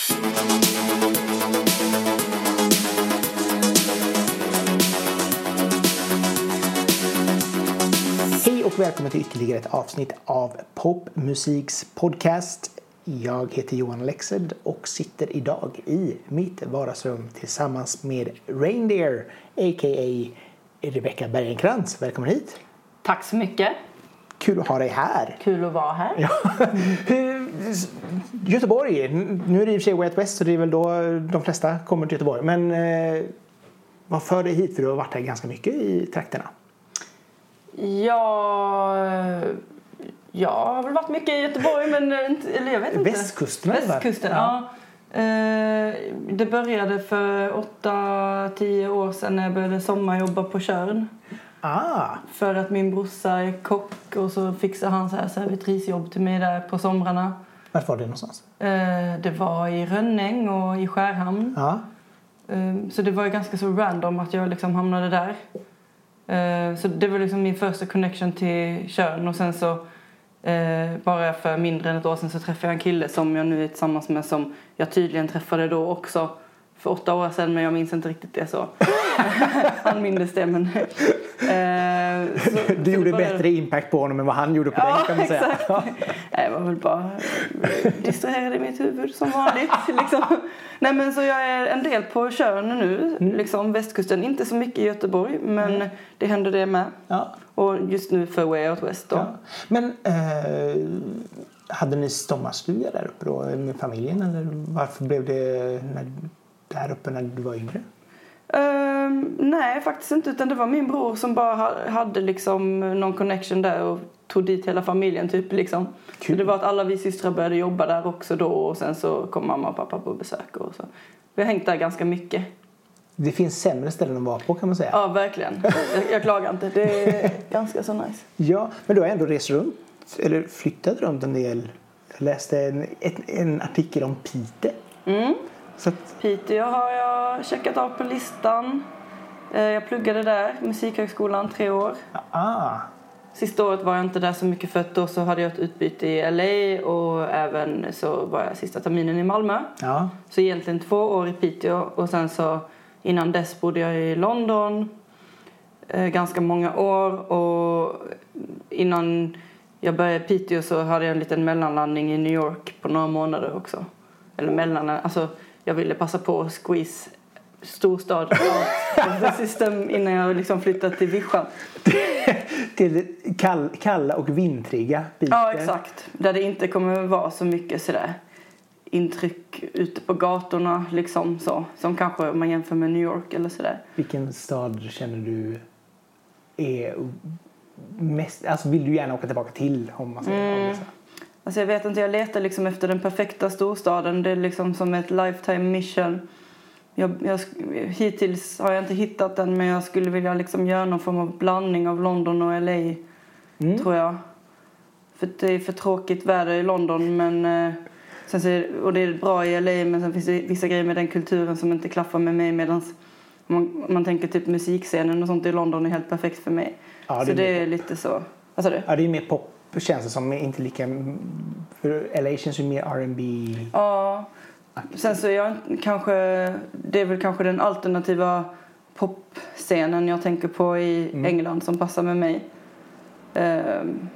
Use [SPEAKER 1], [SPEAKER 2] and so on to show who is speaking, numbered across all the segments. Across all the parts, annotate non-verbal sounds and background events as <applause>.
[SPEAKER 1] Hej och välkommen till ytterligare ett avsnitt av Popmusiks podcast. Jag heter Johan Lexed och sitter idag i mitt vardagsrum tillsammans med Reindeer, a.k.a. Rebecca Bergenkrantz. Välkommen hit!
[SPEAKER 2] Tack så mycket.
[SPEAKER 1] Kul att ha dig här.
[SPEAKER 2] Kul att vara här.
[SPEAKER 1] Ja. <laughs> Göteborg, nu är det i och för sig Way Out West så det är väl då de flesta kommer till Göteborg. Men eh, vad för dig hit? För du har varit här ganska mycket i trakterna.
[SPEAKER 2] Jag, jag har väl varit mycket i Göteborg men eh, inte, eller jag vet inte.
[SPEAKER 1] Västkusten.
[SPEAKER 2] Västkusten, ja. Eh, Det började för åtta, tio år sedan när jag började sommarjobba på Tjörn.
[SPEAKER 1] Ah,
[SPEAKER 2] För att min brorsa är kock och så fixade han så här servitrisjobb till mig där på somrarna.
[SPEAKER 1] vart var det någonstans?
[SPEAKER 2] Eh, Det var i Rönning och i Skärhamn. Um, Så det var ju ganska så random att jag liksom hamnade där. Uh, Så det var liksom min första connection till Tjörn och sen så bara för mindre än ett år sedan så träffade jag en kille som jag nu är tillsammans med som jag tydligen träffade då också för åtta år sedan men jag minns inte riktigt det så. <laughs> Han minns det men... så- <laughs> så
[SPEAKER 1] Du gjorde
[SPEAKER 2] började-
[SPEAKER 1] bättre impact på honom än vad han gjorde på
[SPEAKER 2] Ja,
[SPEAKER 1] kan man säga.
[SPEAKER 2] Jag <laughs> var väl bara distraherad i mitt huvud som vanligt. Liksom. Nej, men så jag är en del på Tjörn nu,
[SPEAKER 1] Mm.
[SPEAKER 2] liksom västkusten. Inte så mycket i Göteborg, men det händer det med.
[SPEAKER 1] Ja.
[SPEAKER 2] Och just nu för Way Out West då.
[SPEAKER 1] Ja. Men eh, hade ni sommarstuga där uppe då med familjen eller varför blev det när, där uppe när du var yngre?
[SPEAKER 2] Ehm, nej, faktiskt inte. Utan det var min bror som bara ha- hade liksom någon connection där och tog dit hela familjen typ liksom.
[SPEAKER 1] Kul.
[SPEAKER 2] Så det var att alla vi systrar började jobba där också då och sen så kom mamma och pappa på besök och så. Vi har hängt där ganska mycket.
[SPEAKER 1] Det finns sämre ställen att vara på kan man säga.
[SPEAKER 2] Ja, verkligen. Jag, jag klagar inte. Det är ganska så nice.
[SPEAKER 1] Ja, men du har ändå rest runt eller flyttat runt en del. Jag läste en, en, en artikel om Pite.
[SPEAKER 2] Mm.
[SPEAKER 1] Så att,
[SPEAKER 2] Piteå har jag checkat av på listan. Eh, Jag pluggade där, Musikhögskolan, tre år.
[SPEAKER 1] ah,
[SPEAKER 2] Sista året var jag inte där så mycket för att då så hade jag ett utbyte i LA och även så var jag sista terminen i Malmö.
[SPEAKER 1] ja.
[SPEAKER 2] Så egentligen två år i Piteå och sen så innan dess bodde jag i London eh, ganska många år och innan jag började i Piteå så hade jag en liten mellanlandning i New York på några månader också. Eller mellan, alltså jag ville passa på att squeeze storstad <laughs> system innan jag liksom flyttade till Vischan. <laughs>
[SPEAKER 1] Till kall, kalla och vintriga Pite.
[SPEAKER 2] Ja, exakt. Där det inte kommer vara så mycket sådär intryck ute på gatorna liksom så. Som kanske om man jämför med New York eller sådär.
[SPEAKER 1] Vilken stad känner du är mest... Alltså vill du gärna åka tillbaka till om man säger
[SPEAKER 2] Mm.
[SPEAKER 1] mm. Så?
[SPEAKER 2] Alltså jag vet inte, jag letar liksom efter den perfekta storstaden. Det är liksom som ett lifetime mission. Jag, jag, hittills har jag inte hittat den men jag skulle vilja liksom göra någon form av blandning av London och LA
[SPEAKER 1] Mm.
[SPEAKER 2] tror jag. För det är för tråkigt väder i London men eh, sen så och det är bra i LA men sen finns det vissa grejer med den kulturen som inte klaffar med mig medan man, man tänker typ musikscenen och sånt i London är helt perfekt för mig.
[SPEAKER 1] Ja,
[SPEAKER 2] så
[SPEAKER 1] det är
[SPEAKER 2] det är lite så. Alltså det.
[SPEAKER 1] Ja, det är mer pop känns det som. Inte lika... För LA känns ju mer R&B
[SPEAKER 2] Ja. Sen så är jag kanske, det är väl kanske den alternativa popscenen jag tänker på i
[SPEAKER 1] Mm.
[SPEAKER 2] England som passar med mig. Ehm,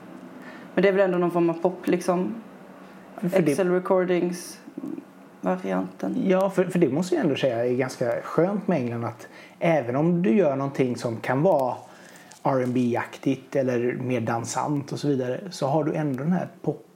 [SPEAKER 2] men det är väl ändå någon form av pop liksom.
[SPEAKER 1] För det-
[SPEAKER 2] Excel recordings varianten.
[SPEAKER 1] Ja, för, för det måste jag ändå säga är ganska skönt med England att även om du gör någonting som kan vara rb aktigt eller mer dansant och så vidare så har du ändå den här pop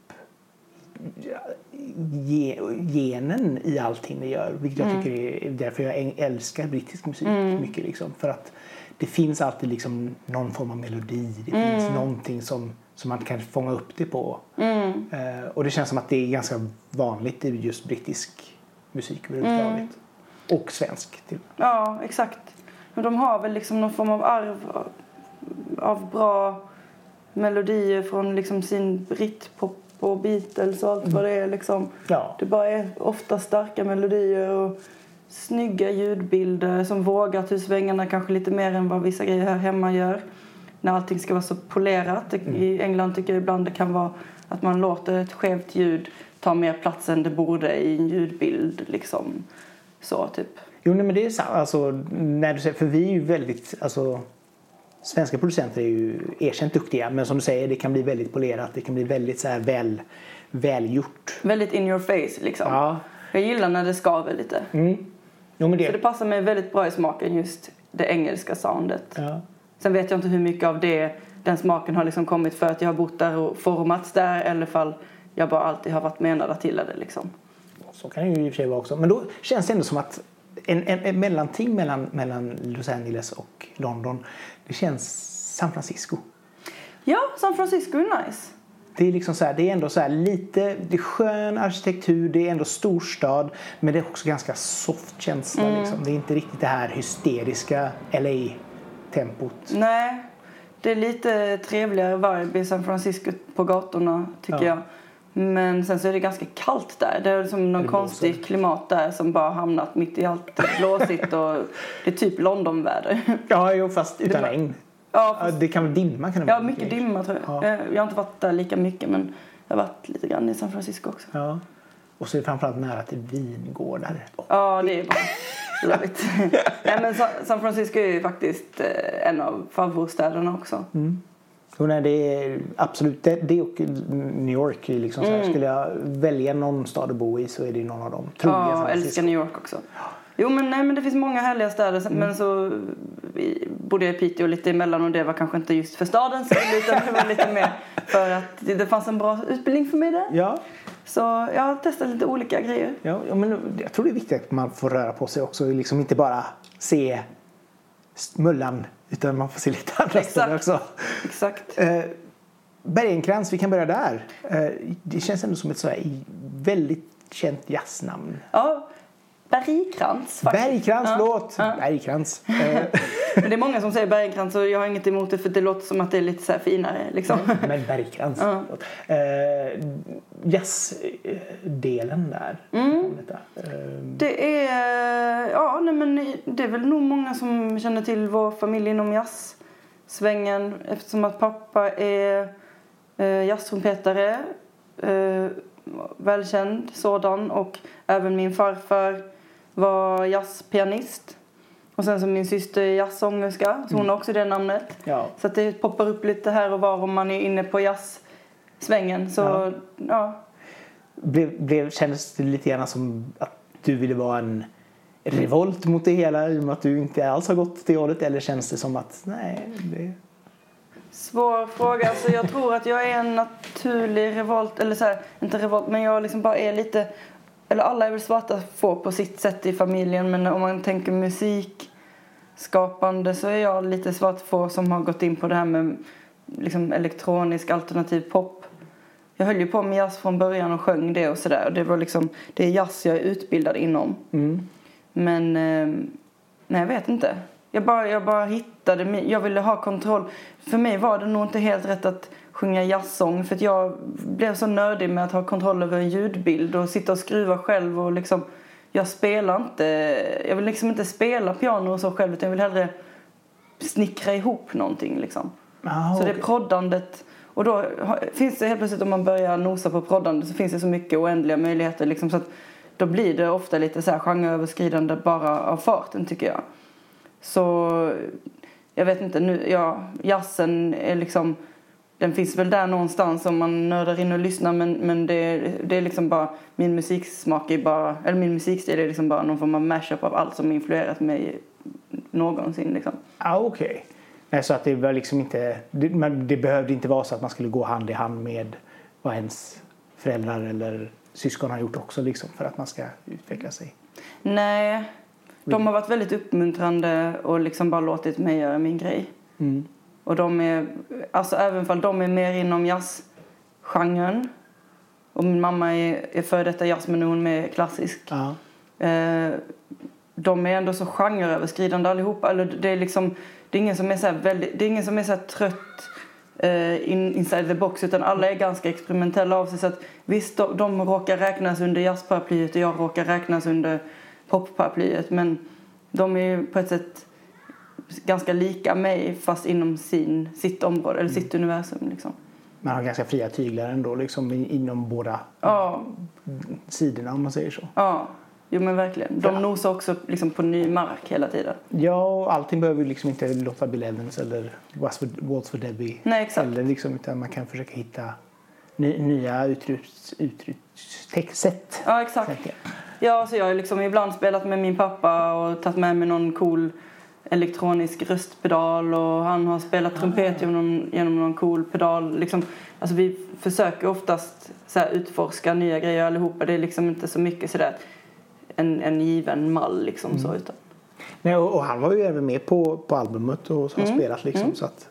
[SPEAKER 1] ge- genen i allting ni gör. Vilket jag tycker är därför jag älskar brittisk musik mycket. Liksom. För att det finns alltid liksom någon form av melodi. Det finns någonting som, som man kan fånga upp det på. Eh, och det känns som att det är ganska vanligt i just brittisk musik överhuvudtaget. Och svensk till
[SPEAKER 2] Ja, exakt. Men de har väl liksom någon form av arv av- bra melodier från liksom sin britpop och Beatles och allt vad det är liksom.
[SPEAKER 1] Ja.
[SPEAKER 2] Det bara är ofta starka melodier och snygga ljudbilder som vågar ta svängarna kanske lite mer än vad vissa grejer här hemma gör. När allting ska vara så polerat. I England tycker jag ibland det kan vara att man låter ett skevt ljud tar mer plats än det borde i en ljudbild liksom. Så typ.
[SPEAKER 1] Jo, nej, men det är sant. Alltså, när du säger, för vi är ju väldigt, alltså, svenska producenter är ju erkänt duktiga. Men som du säger, det kan bli väldigt polerat. Det kan bli väldigt så här väl, välgjort.
[SPEAKER 2] Väldigt in your face liksom.
[SPEAKER 1] Ja.
[SPEAKER 2] Jag gillar när det skaver lite.
[SPEAKER 1] Mm. Jo, men
[SPEAKER 2] Så det
[SPEAKER 1] det.
[SPEAKER 2] passar mig väldigt bra i smaken just det engelska soundet.
[SPEAKER 1] Ja.
[SPEAKER 2] Sen vet jag inte hur mycket av det, den smaken har liksom kommit för att jag har bott där och formats där eller fall jag bara alltid har varit menad att gilla det liksom.
[SPEAKER 1] Så kan det ju i och för sig vara också. Men då känns det ändå som att en, en, en mellanting mellan, mellan Los Angeles och London, det känns San Francisco.
[SPEAKER 2] Ja, San Francisco är nice.
[SPEAKER 1] Det är liksom så här, det är ändå så här lite, det är skön arkitektur, det är ändå storstad, men det är också ganska soft känsla liksom. Det är inte riktigt det här hysteriska LA-tempot.
[SPEAKER 2] Nej, det är lite trevligare vibe i San Francisco på gatorna tycker
[SPEAKER 1] Ja.
[SPEAKER 2] jag. Men sen så är det ganska kallt där. Det är liksom någon
[SPEAKER 1] blåser.
[SPEAKER 2] konstig klimat där som bara hamnat mitt i allt blåsigt och det är typ Londonväder. <laughs>
[SPEAKER 1] Ja, jo, fast utan regn.
[SPEAKER 2] Ja,
[SPEAKER 1] det kan vara dimma kan det
[SPEAKER 2] Ja, mycket dimma tror jag.
[SPEAKER 1] Ja.
[SPEAKER 2] Eh, Jag har inte varit där lika mycket men jag har varit lite grann i San Francisco också.
[SPEAKER 1] Ja. Och så är det framförallt nära till vingårdar.
[SPEAKER 2] Ja, det är bra. Lovigt. <laughs> Nej, men Sa- San Francisco är ju faktiskt eh, en av favoritstäderna också.
[SPEAKER 1] Jo, nej, det är absolut det, det och New York. är Liksom så
[SPEAKER 2] Mm.
[SPEAKER 1] här, Skulle jag välja någon stad att bo i så är det någon av dem.
[SPEAKER 2] Ja, jag älskar New York också. Jo, men, nej, men det finns många härliga städer.
[SPEAKER 1] Mm.
[SPEAKER 2] Men så bodde jag i Piteå lite emellan och det var kanske inte just för stadens skull utan det var lite mer för att det, det fanns en bra utbildning för mig där.
[SPEAKER 1] Ja,
[SPEAKER 2] Så jag har testat lite olika grejer.
[SPEAKER 1] ja, men jag tror det är viktigt att man får röra på sig också. Liksom inte bara se Mullan utan man får se lite andra
[SPEAKER 2] Exakt.
[SPEAKER 1] ställen också.
[SPEAKER 2] Exakt.
[SPEAKER 1] Eh, Bergenkrans, vi kan börja där. Eh, det känns ändå som ett så här väldigt känt jazznamn.
[SPEAKER 2] Ja, Bergkrans faktiskt.
[SPEAKER 1] Bergkrans,
[SPEAKER 2] Ja.
[SPEAKER 1] förlåt!
[SPEAKER 2] Ja.
[SPEAKER 1] Bergkrans. <laughs> Eh,
[SPEAKER 2] Men det är många som säger Bergkrans och jag har inget emot det för det låter som att det är lite så finare liksom.
[SPEAKER 1] Men Bergkrans. <laughs>
[SPEAKER 2] Ja.
[SPEAKER 1] förlåt. Eh, Jazzdelen där.
[SPEAKER 2] Mm.
[SPEAKER 1] Eh,
[SPEAKER 2] Det är, ja nej men det är väl nog många som känner till vår familj inom jazzsvängen eftersom att pappa är eh, jazztrumpetare, eh, välkänd sådan och även min farfar var jazzpianist. Och sen så min syster är jazzsångerska, så hon har också det namnet.
[SPEAKER 1] ja.
[SPEAKER 2] Så att det poppar upp lite här och var om man är inne på jazzsvängen. Så
[SPEAKER 1] Ja.
[SPEAKER 2] ja,
[SPEAKER 1] Blev, blev, kändes det lite grann som att du ville vara en revolt mot det hela i och med att du inte alls har gått åt det hållet? Eller känns det som att nej, det...
[SPEAKER 2] Svår fråga. Alltså jag tror att jag är en naturlig revolt, eller så här, inte revolt, men jag liksom bara är lite, eller alla är väl svarta får på sitt sätt i familjen, men om man tänker musikskapande så är jag lite svart får som har gått in på det här med liksom elektronisk alternativ pop. Jag höll ju på med jazz från början och sjöng det och sådär. Det var liksom, det är jazz jag är utbildad inom.
[SPEAKER 1] Mm.
[SPEAKER 2] Men eh, nej, jag vet inte. Jag bara, jag bara hittade, jag ville ha kontroll. För mig var det nog inte helt rätt att sjunga jazzsång för att jag blev så nördig med att ha kontroll över en ljudbild och sitta och skruva själv och liksom jag spelar inte, jag vill liksom inte spela piano och så själv utan jag vill hellre snickra ihop någonting liksom.
[SPEAKER 1] Ah,
[SPEAKER 2] Så det
[SPEAKER 1] okej.
[SPEAKER 2] är proddandet. Och då finns det helt plötsligt om man börjar nosa på proddande så finns det så mycket oändliga möjligheter liksom så att då blir det ofta lite så här genreöverskridande bara av farten tycker jag. Så jag vet inte nu, ja, jazzen är liksom den finns väl där någonstans om man nördar in och lyssnar men, men det, det är liksom bara min musiksmak är bara, eller min musikstil är liksom bara någon form av mashup av allt som influerat mig någonsin liksom.
[SPEAKER 1] Ah, Okej. Nej, Så att det var liksom inte... Det, men det behövde inte vara så att man skulle gå hand i hand med vad ens föräldrar eller syskon har gjort också liksom för att man ska utveckla sig.
[SPEAKER 2] Nej, de har varit väldigt uppmuntrande och liksom bara låtit mig göra min grej.
[SPEAKER 1] Mm.
[SPEAKER 2] Och de är, alltså även om de är mer inom jazzgenren och min mamma är, är före detta jazz men nu är hon mer klassisk.
[SPEAKER 1] Ja.
[SPEAKER 2] Eh, de är ändå så genreöverskridande allihopa. Eller det är liksom, det är ingen som är så väldigt, det är ingen som är så trött eh, in, inside the box utan alla är ganska experimentella av sig. Så att visst, de, de råkar räknas under jazzparaplyet och jag råkar räknas under popparaplyet. Men de är ju på ett sätt ganska lika mig fast inom sin, sitt område eller sitt universum liksom.
[SPEAKER 1] man har ganska fria tyglar ändå liksom inom båda
[SPEAKER 2] Ja,
[SPEAKER 1] sidorna om man säger så.
[SPEAKER 2] ja. Jo men verkligen. De
[SPEAKER 1] Ja.
[SPEAKER 2] nosar också liksom på ny mark hela tiden.
[SPEAKER 1] Ja, och allting behöver liksom inte låta Bill Evans eller Waltz for, Waltz for Debbie.
[SPEAKER 2] Nej, exakt.
[SPEAKER 1] Eller liksom, utan man kan försöka hitta ny, nya uttrycks, uttryckssätt.
[SPEAKER 2] Ja, exakt. Ja, så jag har liksom ibland spelat med min pappa och tagit med mig någon cool elektronisk röstpedal och han har spelat trumpet genom någon, genom någon cool pedal. Liksom, alltså vi försöker oftast så här, utforska nya grejer allihopa. Det är liksom inte så mycket sådär en, en given mall liksom så utan.
[SPEAKER 1] Nej, och, och han var ju även med på, på albumet och har spelat liksom. Så att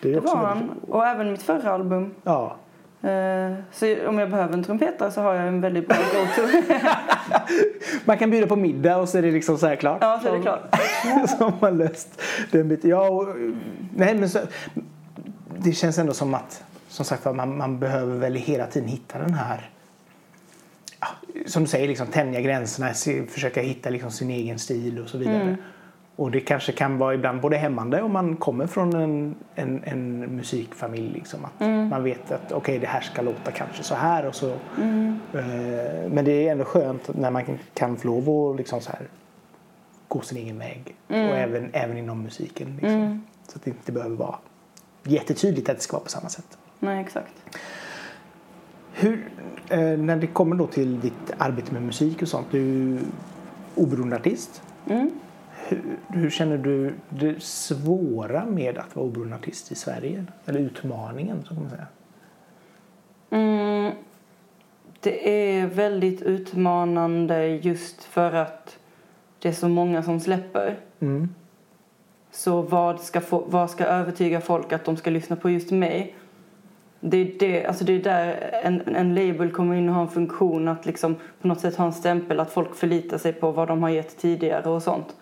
[SPEAKER 1] det är
[SPEAKER 2] Det
[SPEAKER 1] också
[SPEAKER 2] var
[SPEAKER 1] väldigt-
[SPEAKER 2] han. Och även mitt förra album.
[SPEAKER 1] Ja.
[SPEAKER 2] Eh, Så om jag behöver en trumpetare så har jag en väldigt bra <laughs> go-to.
[SPEAKER 1] Man kan bjuda på middag och så är det liksom så här klart.
[SPEAKER 2] ja, så är det klart. <laughs>
[SPEAKER 1] som har löst den biten. Ja, och, nej, men så, det känns ändå som att som sagt, man, man behöver väl hela tiden hitta den här ja, som du säger, liksom, tänja gränserna, se, försöka hitta liksom, sin egen stil och så vidare. Och det kanske kan vara ibland både hämmande om man kommer från en, en, en musikfamilj. Liksom, att Man vet att okej det här ska låta kanske så här. Och så, eh, men det är ändå skönt när man kan, få lov att liksom, så här, gå sin egen väg. Och även, även inom musiken. Liksom. Så att det inte behöver vara jättetydligt att det ska vara på samma sätt.
[SPEAKER 2] Nej, exakt.
[SPEAKER 1] Hur, eh, när det kommer då till ditt arbete med musik och sånt. Du är oberoende artist. Hur, hur känner du det svåra med att vara oberoende artist i Sverige? Eller utmaningen, så kan man säga.
[SPEAKER 2] Mm, det är väldigt utmanande just för att det är så många som släpper.
[SPEAKER 1] Mm.
[SPEAKER 2] Så vad ska, få, vad ska övertyga folk att de ska lyssna på just mig? Det är, det, alltså det är där en, en label kommer in och har en funktion att liksom på något sätt ha en stämpel att folk förlitar sig på vad de har gett tidigare och sånt.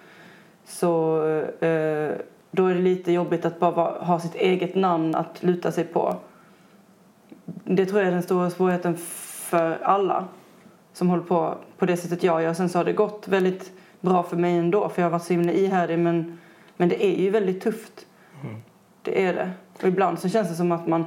[SPEAKER 2] Så eh, då är det lite jobbigt att bara ha sitt eget namn att luta sig på. Det tror jag är den stora svårigheten för alla som håller på på det sättet jag gör. Sen så har det gått väldigt bra för mig ändå för jag har varit så himla ihärdig men, men det är ju väldigt tufft. Det är det. Och ibland så känns det som att man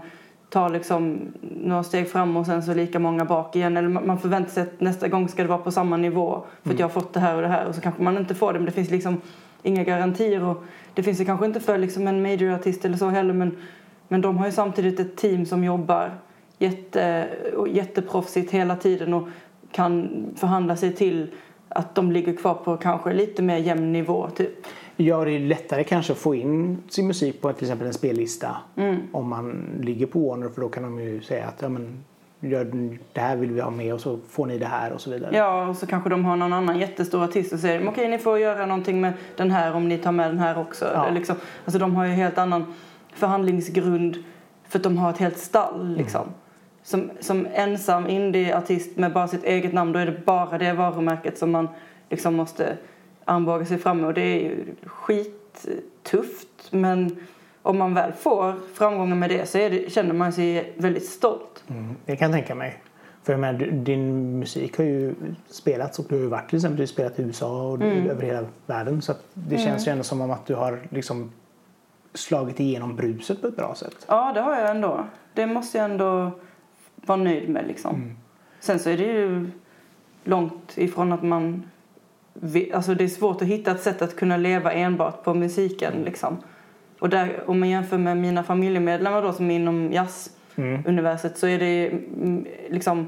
[SPEAKER 2] tar liksom några steg fram och sen så lika många bak igen. Eller man förväntar sig att nästa gång ska det vara på samma nivå för att jag har fått det här och det här och så kanske man inte får det men det finns liksom inga garantier och det finns det kanske inte för liksom en majorartist eller så heller men, men de har ju samtidigt ett team som jobbar jätte, jätteproffsigt hela tiden och kan förhandla sig till att de ligger kvar på kanske lite mer jämn nivå typ.
[SPEAKER 1] Ja, det är lättare kanske att få in sin musik på till exempel en spellista om man ligger på Warner för då kan de ju säga att ja, men, gör, det här vill vi ha med och så får ni det här och så vidare.
[SPEAKER 2] Ja, och så kanske de har någon annan jättestor artist och säger okej ni får göra någonting med den här om ni tar med den här också.
[SPEAKER 1] Ja.
[SPEAKER 2] Liksom, alltså de har ju helt annan förhandlingsgrund för att de har ett helt stall liksom. Som, som ensam indieartist med bara sitt eget namn då är det bara det varumärket som man liksom måste armbåga sig fram med och det är ju skittufft men om man väl får framgångar med det så det, känner man sig väldigt stolt.
[SPEAKER 1] Mm, det kan jag tänka mig. För jag menar, din musik har ju spelats och du har ju varit till exempel du spelat i USA och
[SPEAKER 2] Mm.
[SPEAKER 1] över hela världen. Så det känns ju ändå som om att du har liksom slagit igenom bruset på ett bra sätt.
[SPEAKER 2] Ja, det har jag ändå. Det måste jag ändå vara nöjd med liksom. Sen så är det ju långt ifrån att man... Alltså det är svårt att hitta ett sätt att kunna leva enbart på musiken liksom. Och där, om man jämför med mina familjemedlemmar då som är inom jazzuniverset så är det mm, liksom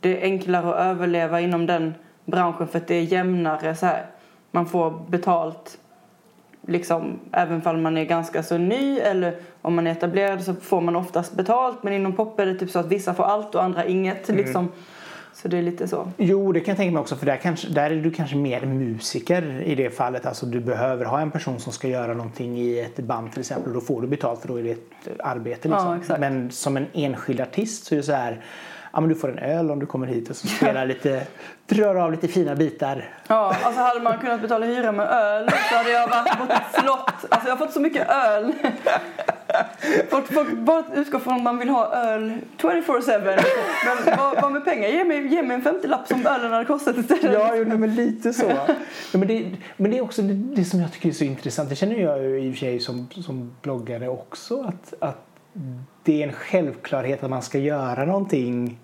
[SPEAKER 2] det är enklare att överleva inom den branschen för att det är jämnare så här. Man får betalt liksom, även om man är ganska så ny eller om man är etablerad så får man oftast betalt. Men inom pop är det typ så att vissa får allt och andra inget. Liksom. Så det är lite så.
[SPEAKER 1] Jo, det kan jag tänka mig också för där, kanske, där är du kanske mer musiker i det fallet. Alltså du behöver ha en person som ska göra någonting i ett band till exempel och då får du betalt för då är det ett arbete. Liksom.
[SPEAKER 2] Ja.
[SPEAKER 1] Men som en enskild artist så är det så här Ja, men du får en öl om du kommer hit och så spelar <laughs> lite, drar av lite fina bitar.
[SPEAKER 2] Ja, alltså hade man kunnat betala hyra med öl så hade jag varit på ett slott. Alltså jag har fått så mycket öl. Folk, folk bara utgår från att man vill ha öl 24-7. Men vad, vad med pengar? Ge mig, ge mig en 50-lapp som ölen hade kostat istället.
[SPEAKER 1] Ja, jo, men lite så. Ja, men, det, men det är också det, det som jag tycker är så intressant. Det känner jag ju i och för sig som, som bloggare också. Att, att det är en självklarhet att man ska göra någonting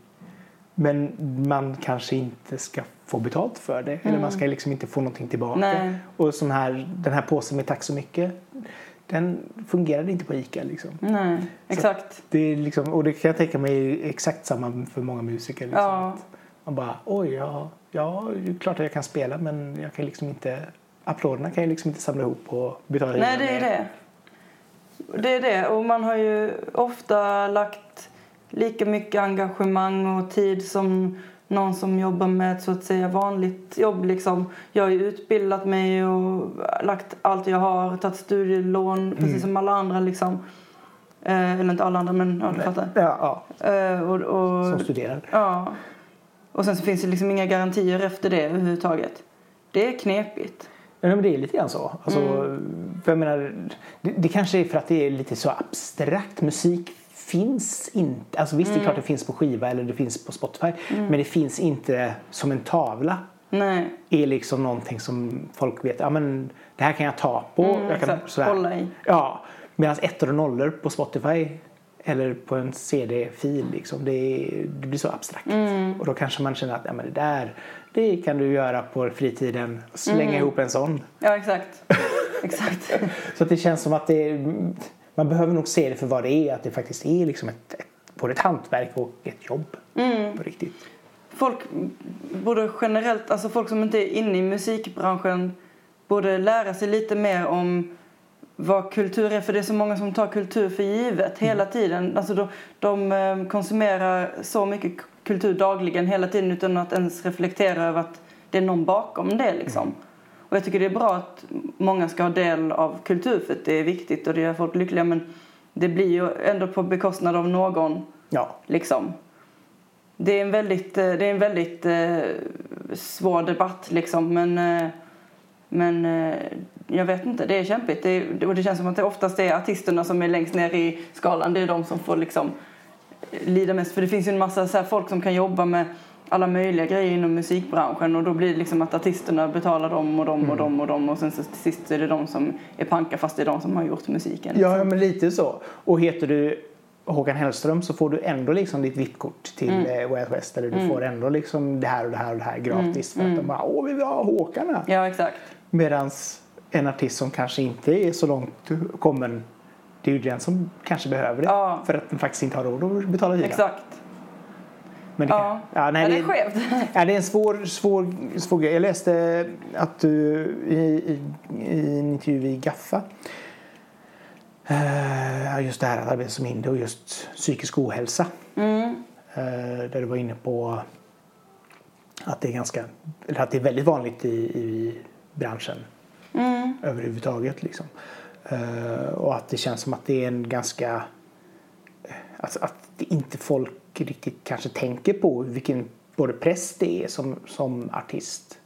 [SPEAKER 1] men man kanske inte ska få betalt för det. Eller man ska liksom inte få någonting tillbaka.
[SPEAKER 2] Nej.
[SPEAKER 1] Och sån här, den här påsen med tack så mycket, den fungerade inte på ICA. Liksom.
[SPEAKER 2] Nej, exakt.
[SPEAKER 1] Det är liksom, och det kan jag tänka mig är exakt samma för många musiker. Liksom.
[SPEAKER 2] Ja.
[SPEAKER 1] Man bara, oj, ja, ja, det är klart att jag kan spela men jag kan liksom inte, applåderna kan jag liksom inte samla ihop och betala
[SPEAKER 2] Nej, det är det. Det är det. Och man har ju ofta lagt lika mycket engagemang och tid som någon som jobbar med ett så att säga vanligt jobb. Liksom. Jag har ju utbildat mig och lagt allt jag har, tagit studielån precis som alla andra. Liksom. Eh, eller inte alla andra, men ja, du fattar.
[SPEAKER 1] Ja, ja,
[SPEAKER 2] Eh, och, och,
[SPEAKER 1] som studerar.
[SPEAKER 2] ja. och sen så finns det liksom inga garantier efter det överhuvudtaget. Det är knepigt.
[SPEAKER 1] Ja, men det är lite grann så. Alltså, för jag menar, det, det kanske är för att det är lite så abstrakt. Musik finns inte. Alltså visst, det är klart det finns på skiva eller det finns på Spotify. Men det finns inte som en tavla.
[SPEAKER 2] Nej.
[SPEAKER 1] är liksom någonting som folk vet. Ja, men det här kan jag ta på.
[SPEAKER 2] Mm,
[SPEAKER 1] jag kan,
[SPEAKER 2] exakt. Hålla i.
[SPEAKER 1] Ja, medan ettor och nollor på Spotify eller på en CD-fil liksom, det, det blir så abstrakt.
[SPEAKER 2] Mm.
[SPEAKER 1] Och då kanske man känner att ja, men det där det kan du göra på fritiden. Slänga
[SPEAKER 2] Mm.
[SPEAKER 1] ihop en sån.
[SPEAKER 2] Ja, exakt. exakt. <laughs>
[SPEAKER 1] Så det känns som att det man behöver nog se det för vad det är. Att det faktiskt är liksom ett, ett, både ett hantverk och ett jobb.
[SPEAKER 2] Mm.
[SPEAKER 1] På riktigt.
[SPEAKER 2] Folk borde generellt, alltså folk som inte är inne i musikbranschen borde lära sig lite mer om vad kultur är. För det är så många som tar kultur för givet hela tiden. Alltså de, de eh, konsumerar så mycket kultur dagligen hela tiden utan att ens reflektera över att det är någon bakom det liksom. Och jag tycker det är bra att många ska ha del av kultur för det är viktigt och det gör folk lyckliga men det blir ju ändå på bekostnad av någon
[SPEAKER 1] Ja,
[SPEAKER 2] liksom. Det är en väldigt, eh, det är en väldigt eh, svår debatt liksom men, eh, men jag vet inte, det är kämpigt. Det, är- och det känns som att det oftast är artisterna som är längst ner i skalan. Det är de som får liksom lida mest. För det finns ju en massa så folk som kan jobba med alla möjliga grejer inom musikbranschen och då blir det liksom att artisterna betalar dem och dem och dem och dem och sen så till sist är det de som är panka fast det är de som har gjort musiken.
[SPEAKER 1] Ja, men lite så. Och heter du Håkan Hellström så får du ändå liksom ditt VIP-kort till mm. Way Out West. Eller du får ändå liksom det här och det här och det här gratis. För att de bara, åh vi vill ha Håkan här.
[SPEAKER 2] Ja, exakt.
[SPEAKER 1] Medan en artist som kanske inte är så långt kommen, det är ju den som kanske behöver det.
[SPEAKER 2] Ja.
[SPEAKER 1] För att den faktiskt inte har råd att betala hyran.
[SPEAKER 2] Exakt.
[SPEAKER 1] Men det, kan-
[SPEAKER 2] Ja.
[SPEAKER 1] ja, nej,
[SPEAKER 2] ja, det är skevt. <laughs>
[SPEAKER 1] ja, det är en svår, svår, svår grej. Jag läste att du i, i, i en intervju i Gaffa eh, just det här att arbeta som hinder och just psykisk ohälsa.
[SPEAKER 2] Mm.
[SPEAKER 1] Eh, där du var inne på att det är ganska, eller att det är väldigt vanligt i, i branschen
[SPEAKER 2] Mm.
[SPEAKER 1] överhuvudtaget. Liksom. Eh, och att det känns som att det är en ganska... Att det inte folk riktigt kanske tänker på vilken både press det är som, som artist.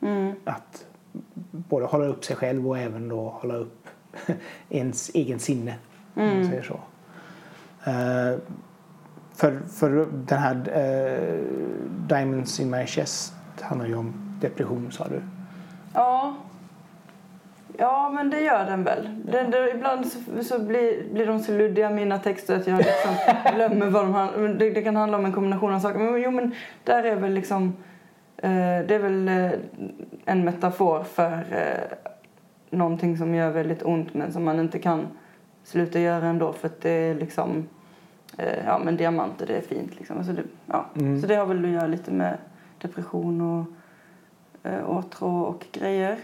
[SPEAKER 2] Mm.
[SPEAKER 1] Att både hålla upp sig själv och även då hålla upp <laughs> ens egen sinne. Om man säger så. Eh, för, för den här eh, Diamonds in my chest handlar ju om depression sa du.
[SPEAKER 2] Ja. Ja, men det gör den väl. Den, det, ibland så, så blir, blir de så luddiga, mina texter, att jag liksom <laughs> glömmer vad de handlar. Det, det kan handla om en kombination av saker. Men jo, men där är väl liksom... Eh, det är väl eh, en metafor för eh, någonting som gör väldigt ont men som man inte kan sluta göra ändå för att det är liksom... Eh, ja, men diamanter, det är fint liksom. Alltså det, ja.
[SPEAKER 1] Mm.
[SPEAKER 2] Så det har väl att göra lite med depression och eh, åtrå och grejer.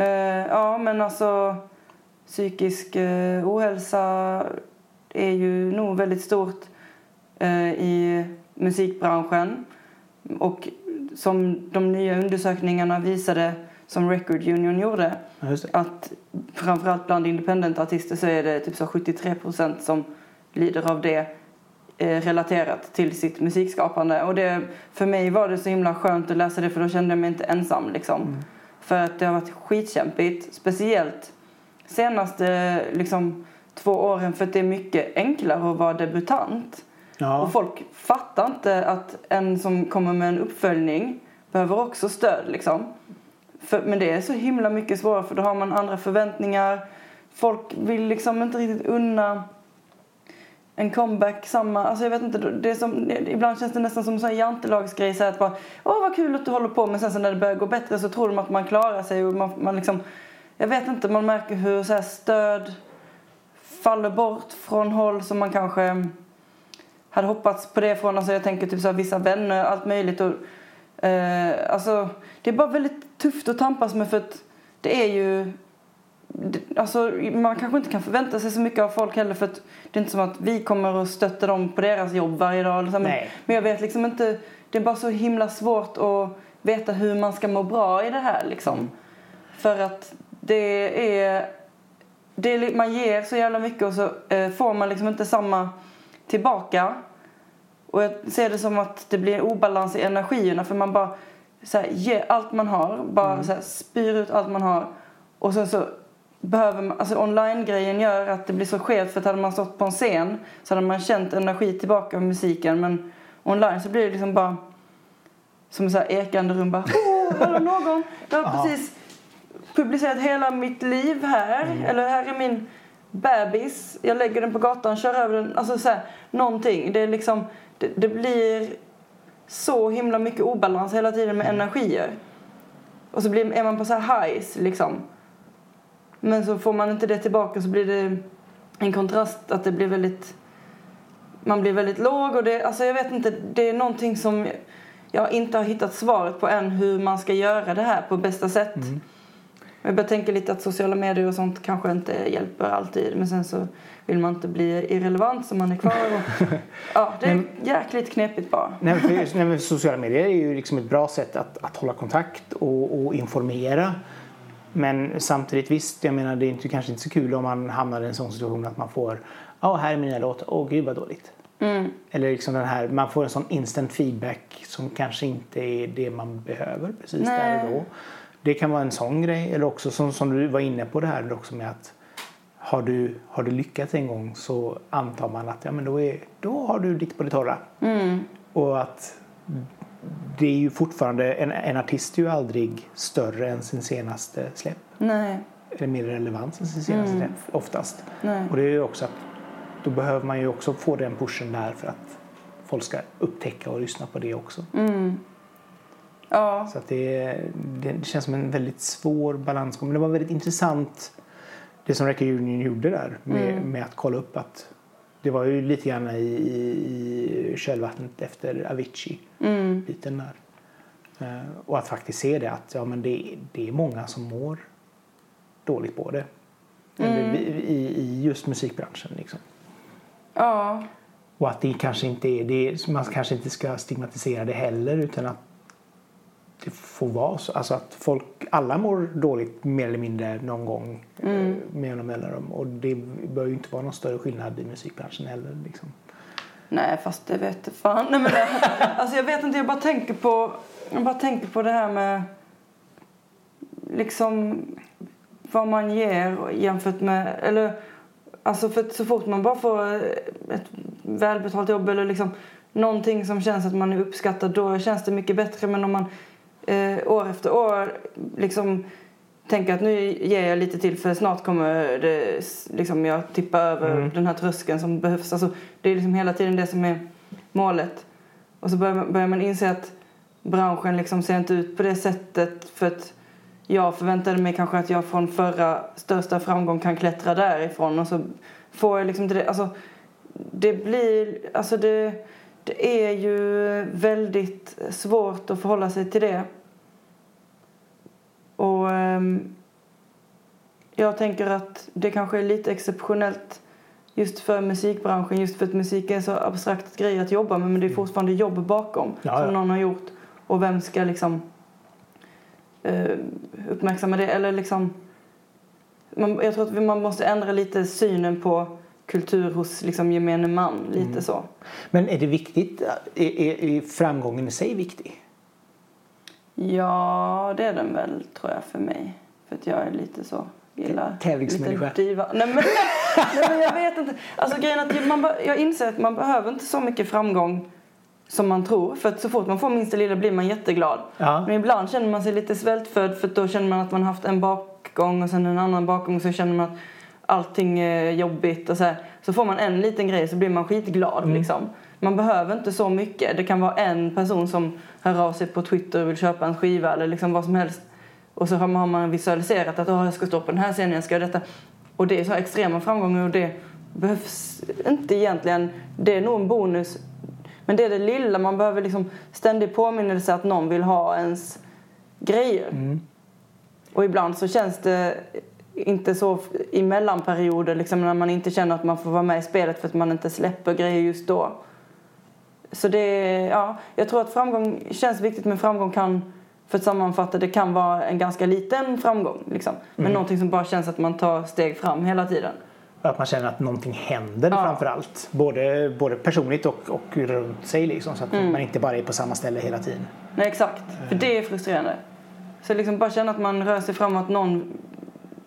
[SPEAKER 2] Eh, ja, men alltså psykisk eh, ohälsa är ju nog väldigt stort eh, i musikbranschen. Och som de nya undersökningarna visade, som Record Union gjorde, att framförallt bland independent-artister så är det typ så 73 procent som lider av det eh, relaterat till sitt musikskapande. Och det, för mig var det så himla skönt att läsa det för då kände jag mig inte ensam liksom. För att det har varit skitkämpigt, speciellt senaste liksom, två åren för att det är mycket enklare att vara debutant.
[SPEAKER 1] Ja.
[SPEAKER 2] Och folk fattar inte att en som kommer med en uppföljning behöver också stöd liksom. För, men det är så himla mycket svårare för då har man andra förväntningar. Folk vill liksom inte riktigt unna en comeback, samma, alltså jag vet inte, det som, ibland känns det nästan som en sån jantelagsgrej så att bara, åh vad kul att du håller på, men sen så när det börjar gå bättre så tror de att man klarar sig och man, man liksom, jag vet inte, man märker hur så här stöd faller bort från håll som man kanske hade hoppats på det från, alltså jag tänker typ så här, vissa vänner, allt möjligt och eh, alltså det är bara väldigt tufft att tampas med för att det är ju Alltså, man kanske inte kan förvänta sig så mycket av folk heller för att det är inte som att vi kommer att stötta dem på deras jobb varje dag. Liksom. Men, men jag vet liksom inte, det är bara så himla svårt att veta hur man ska må bra i det här liksom. Mm. För att det är, det är, man ger så jävla mycket och så eh, får man liksom inte samma tillbaka. Och jag ser det som att det blir obalans i energierna för man bara så här, ger allt man har, bara mm. så här, spyr ut allt man har och sen så behöver man, alltså online-grejen gör att det blir så skevt för att hade man stått på en scen så hade man känt energi tillbaka av musiken men online så blir det liksom bara som en så här ekande rum bara oh, någon? Jag har precis publicerat hela mitt liv här mm. eller här är min bebis jag lägger den på gatan, kör över den alltså så här, någonting det är liksom det, det blir så himla mycket obalans hela tiden med mm. energier och så blir, är man på så här highs liksom men så får man inte det tillbaka så blir det en kontrast att det blir väldigt man blir väldigt låg och det, alltså jag vet inte, det är någonting som jag inte har hittat svaret på än hur man ska göra det här på bästa sätt. Mm. Jag börjar tänka lite att sociala medier och sånt kanske inte hjälper alltid men sen så vill man inte bli irrelevant så man är kvar. Och, <laughs> ja, det är men, jäkligt knepigt bara.
[SPEAKER 1] Nej, för, nej, sociala medier är ju liksom ett bra sätt att, att hålla kontakt och, och informera. Men samtidigt visst, jag menar det är inte, kanske inte så kul om man hamnar i en sån situation att man får Ja, oh, här är mina låtar. Åh, oh, gud vad dåligt. Mm. Eller liksom den här, man får en sån instant feedback som kanske inte är det man behöver precis Nej. där och då. Det kan vara en sån grej. Eller också som, som du var inne på det här också med att har du, har du lyckats en gång så antar man att ja, men då, är, då har du ditt på det torra. Mm. Och att det är ju fortfarande, en, en artist är ju aldrig större än sin senaste släpp.
[SPEAKER 2] Nej.
[SPEAKER 1] Eller mer relevant än sin senaste mm. släpp oftast. Nej. Och det är ju också att då behöver man ju också få den pushen där för att folk ska upptäcka och lyssna på det också.
[SPEAKER 2] Mm. Ja.
[SPEAKER 1] Så att det, det känns som en väldigt svår balansgång. Men det var väldigt intressant det som Record Union gjorde där med, mm. med att kolla upp att det var ju lite grann i, i, i kölvattnet efter Avicii.
[SPEAKER 2] Mm.
[SPEAKER 1] Biten där. Uh, och att faktiskt se det att ja, men det, det är många som mår dåligt på det. Mm. I, I just musikbranschen liksom.
[SPEAKER 2] Ja.
[SPEAKER 1] Och att det kanske inte är, det, man kanske inte ska stigmatisera det heller utan att det får vara så. Alltså att folk, alla mår dåligt mer eller mindre någon gång mm. med jämna mellanrum. Och det bör ju inte vara någon större skillnad i musikbranschen heller. Liksom.
[SPEAKER 2] Nej, fast det vet fan. Nej, men det, alltså jag vet inte, jag bara tänker på, jag bara tänker på det här med liksom vad man ger jämfört med, eller alltså för så fort man bara får ett välbetalt jobb eller liksom någonting som känns att man är uppskattad då känns det mycket bättre men om man eh, år efter år liksom tänker att nu ger jag lite till för snart kommer det, liksom jag tippa över mm. den här tröskeln som behövs. Alltså, det är liksom hela tiden det som är målet. Och så börjar, börjar man inse att branschen liksom ser inte ut på det sättet för att jag förväntade mig kanske att jag från förra största framgång kan klättra därifrån och så får jag liksom inte det. Alltså, det blir, alltså det, det är ju väldigt svårt att förhålla sig till det. Och um, jag tänker att det kanske är lite exceptionellt just för musikbranschen, just för att musik är en så abstrakt grej att jobba med men det är fortfarande jobb bakom ja, som ja. någon har gjort. Och vem ska liksom uh, uppmärksamma det? Eller liksom, man, jag tror att man måste ändra lite synen på kultur hos liksom gemene man. Lite mm. så.
[SPEAKER 1] Men är det viktigt? Är, är, är framgången i sig viktig?
[SPEAKER 2] Ja, det är den väl tror jag för mig. För att jag är lite så gillar
[SPEAKER 1] Tävlingsmänniska?
[SPEAKER 2] Diva. Nej men, nej men jag vet inte. Alltså grejen att man, jag inser att man behöver inte så mycket framgång som man tror. För att så fort man får minsta lilla blir man jätteglad.
[SPEAKER 1] Ja.
[SPEAKER 2] Men ibland känner man sig lite svältfödd för då känner man att man haft en bakgång och sen en annan bakgång och så känner man att allting är jobbigt och så här, så får man en liten grej så blir man skitglad liksom. Man behöver inte så mycket. Det kan vara en person som hör av sig på Twitter och vill köpa en skiva eller liksom vad som helst. Och så har man visualiserat att oh, jag ska stå på den här scenen, jag ska göra detta. Och det är så extrema framgångar och det behövs inte egentligen. Det är nog en bonus. Men det är det lilla, man behöver liksom ständig påminnelse att någon vill ha ens grejer.
[SPEAKER 1] Mm.
[SPEAKER 2] Och ibland så känns det inte så i mellanperioder liksom när man inte känner att man får vara med i spelet för att man inte släpper grejer just då. Så det, ja, jag tror att framgång känns viktigt men framgång kan, för att sammanfatta, det kan vara en ganska liten framgång liksom. Men
[SPEAKER 1] Mm.
[SPEAKER 2] någonting som bara känns att man tar steg fram hela tiden.
[SPEAKER 1] Att man känner att någonting händer
[SPEAKER 2] Ja.
[SPEAKER 1] framför allt. Både, både personligt och, och runt sig liksom. Så att
[SPEAKER 2] Mm.
[SPEAKER 1] man inte bara är på samma ställe hela tiden.
[SPEAKER 2] Nej, exakt. För det är frustrerande. Så liksom bara känna att man rör sig framåt, att någon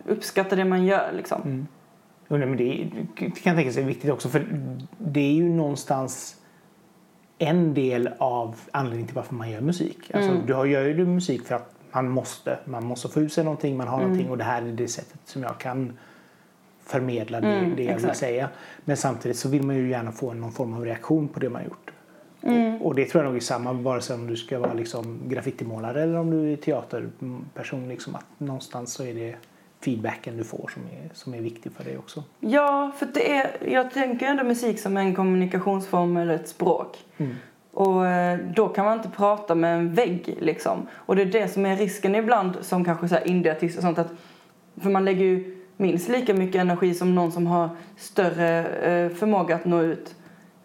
[SPEAKER 2] uppskattar det man gör liksom.
[SPEAKER 1] Mm. Men det, är- det kan jag tänka sig är viktigt också för det är ju någonstans en del av anledningen till varför man gör musik. Alltså,
[SPEAKER 2] Mm.
[SPEAKER 1] Du gör ju musik för att man måste. Man måste få ut sig någonting, man har
[SPEAKER 2] Mm.
[SPEAKER 1] någonting och det här är det sättet som jag kan förmedla det,
[SPEAKER 2] Mm,
[SPEAKER 1] det jag vill
[SPEAKER 2] exakt.
[SPEAKER 1] säga. Men samtidigt så vill man ju gärna få någon form av reaktion på det man gjort.
[SPEAKER 2] Mm.
[SPEAKER 1] Och, och det tror jag nog är samma vare sig om du ska vara liksom graffitimålare eller om du är teaterperson. Liksom, att någonstans så är det feedbacken du får som är, som är viktig för dig också.
[SPEAKER 2] Ja, för det är, jag tänker ändå musik som en kommunikationsform eller ett språk.
[SPEAKER 1] Mm.
[SPEAKER 2] Och eh, då kan man inte prata med en vägg liksom. Och det är det som är risken ibland som kanske så här indieartist och sånt att för man lägger ju minst lika mycket energi som någon som har större eh, förmåga att nå ut.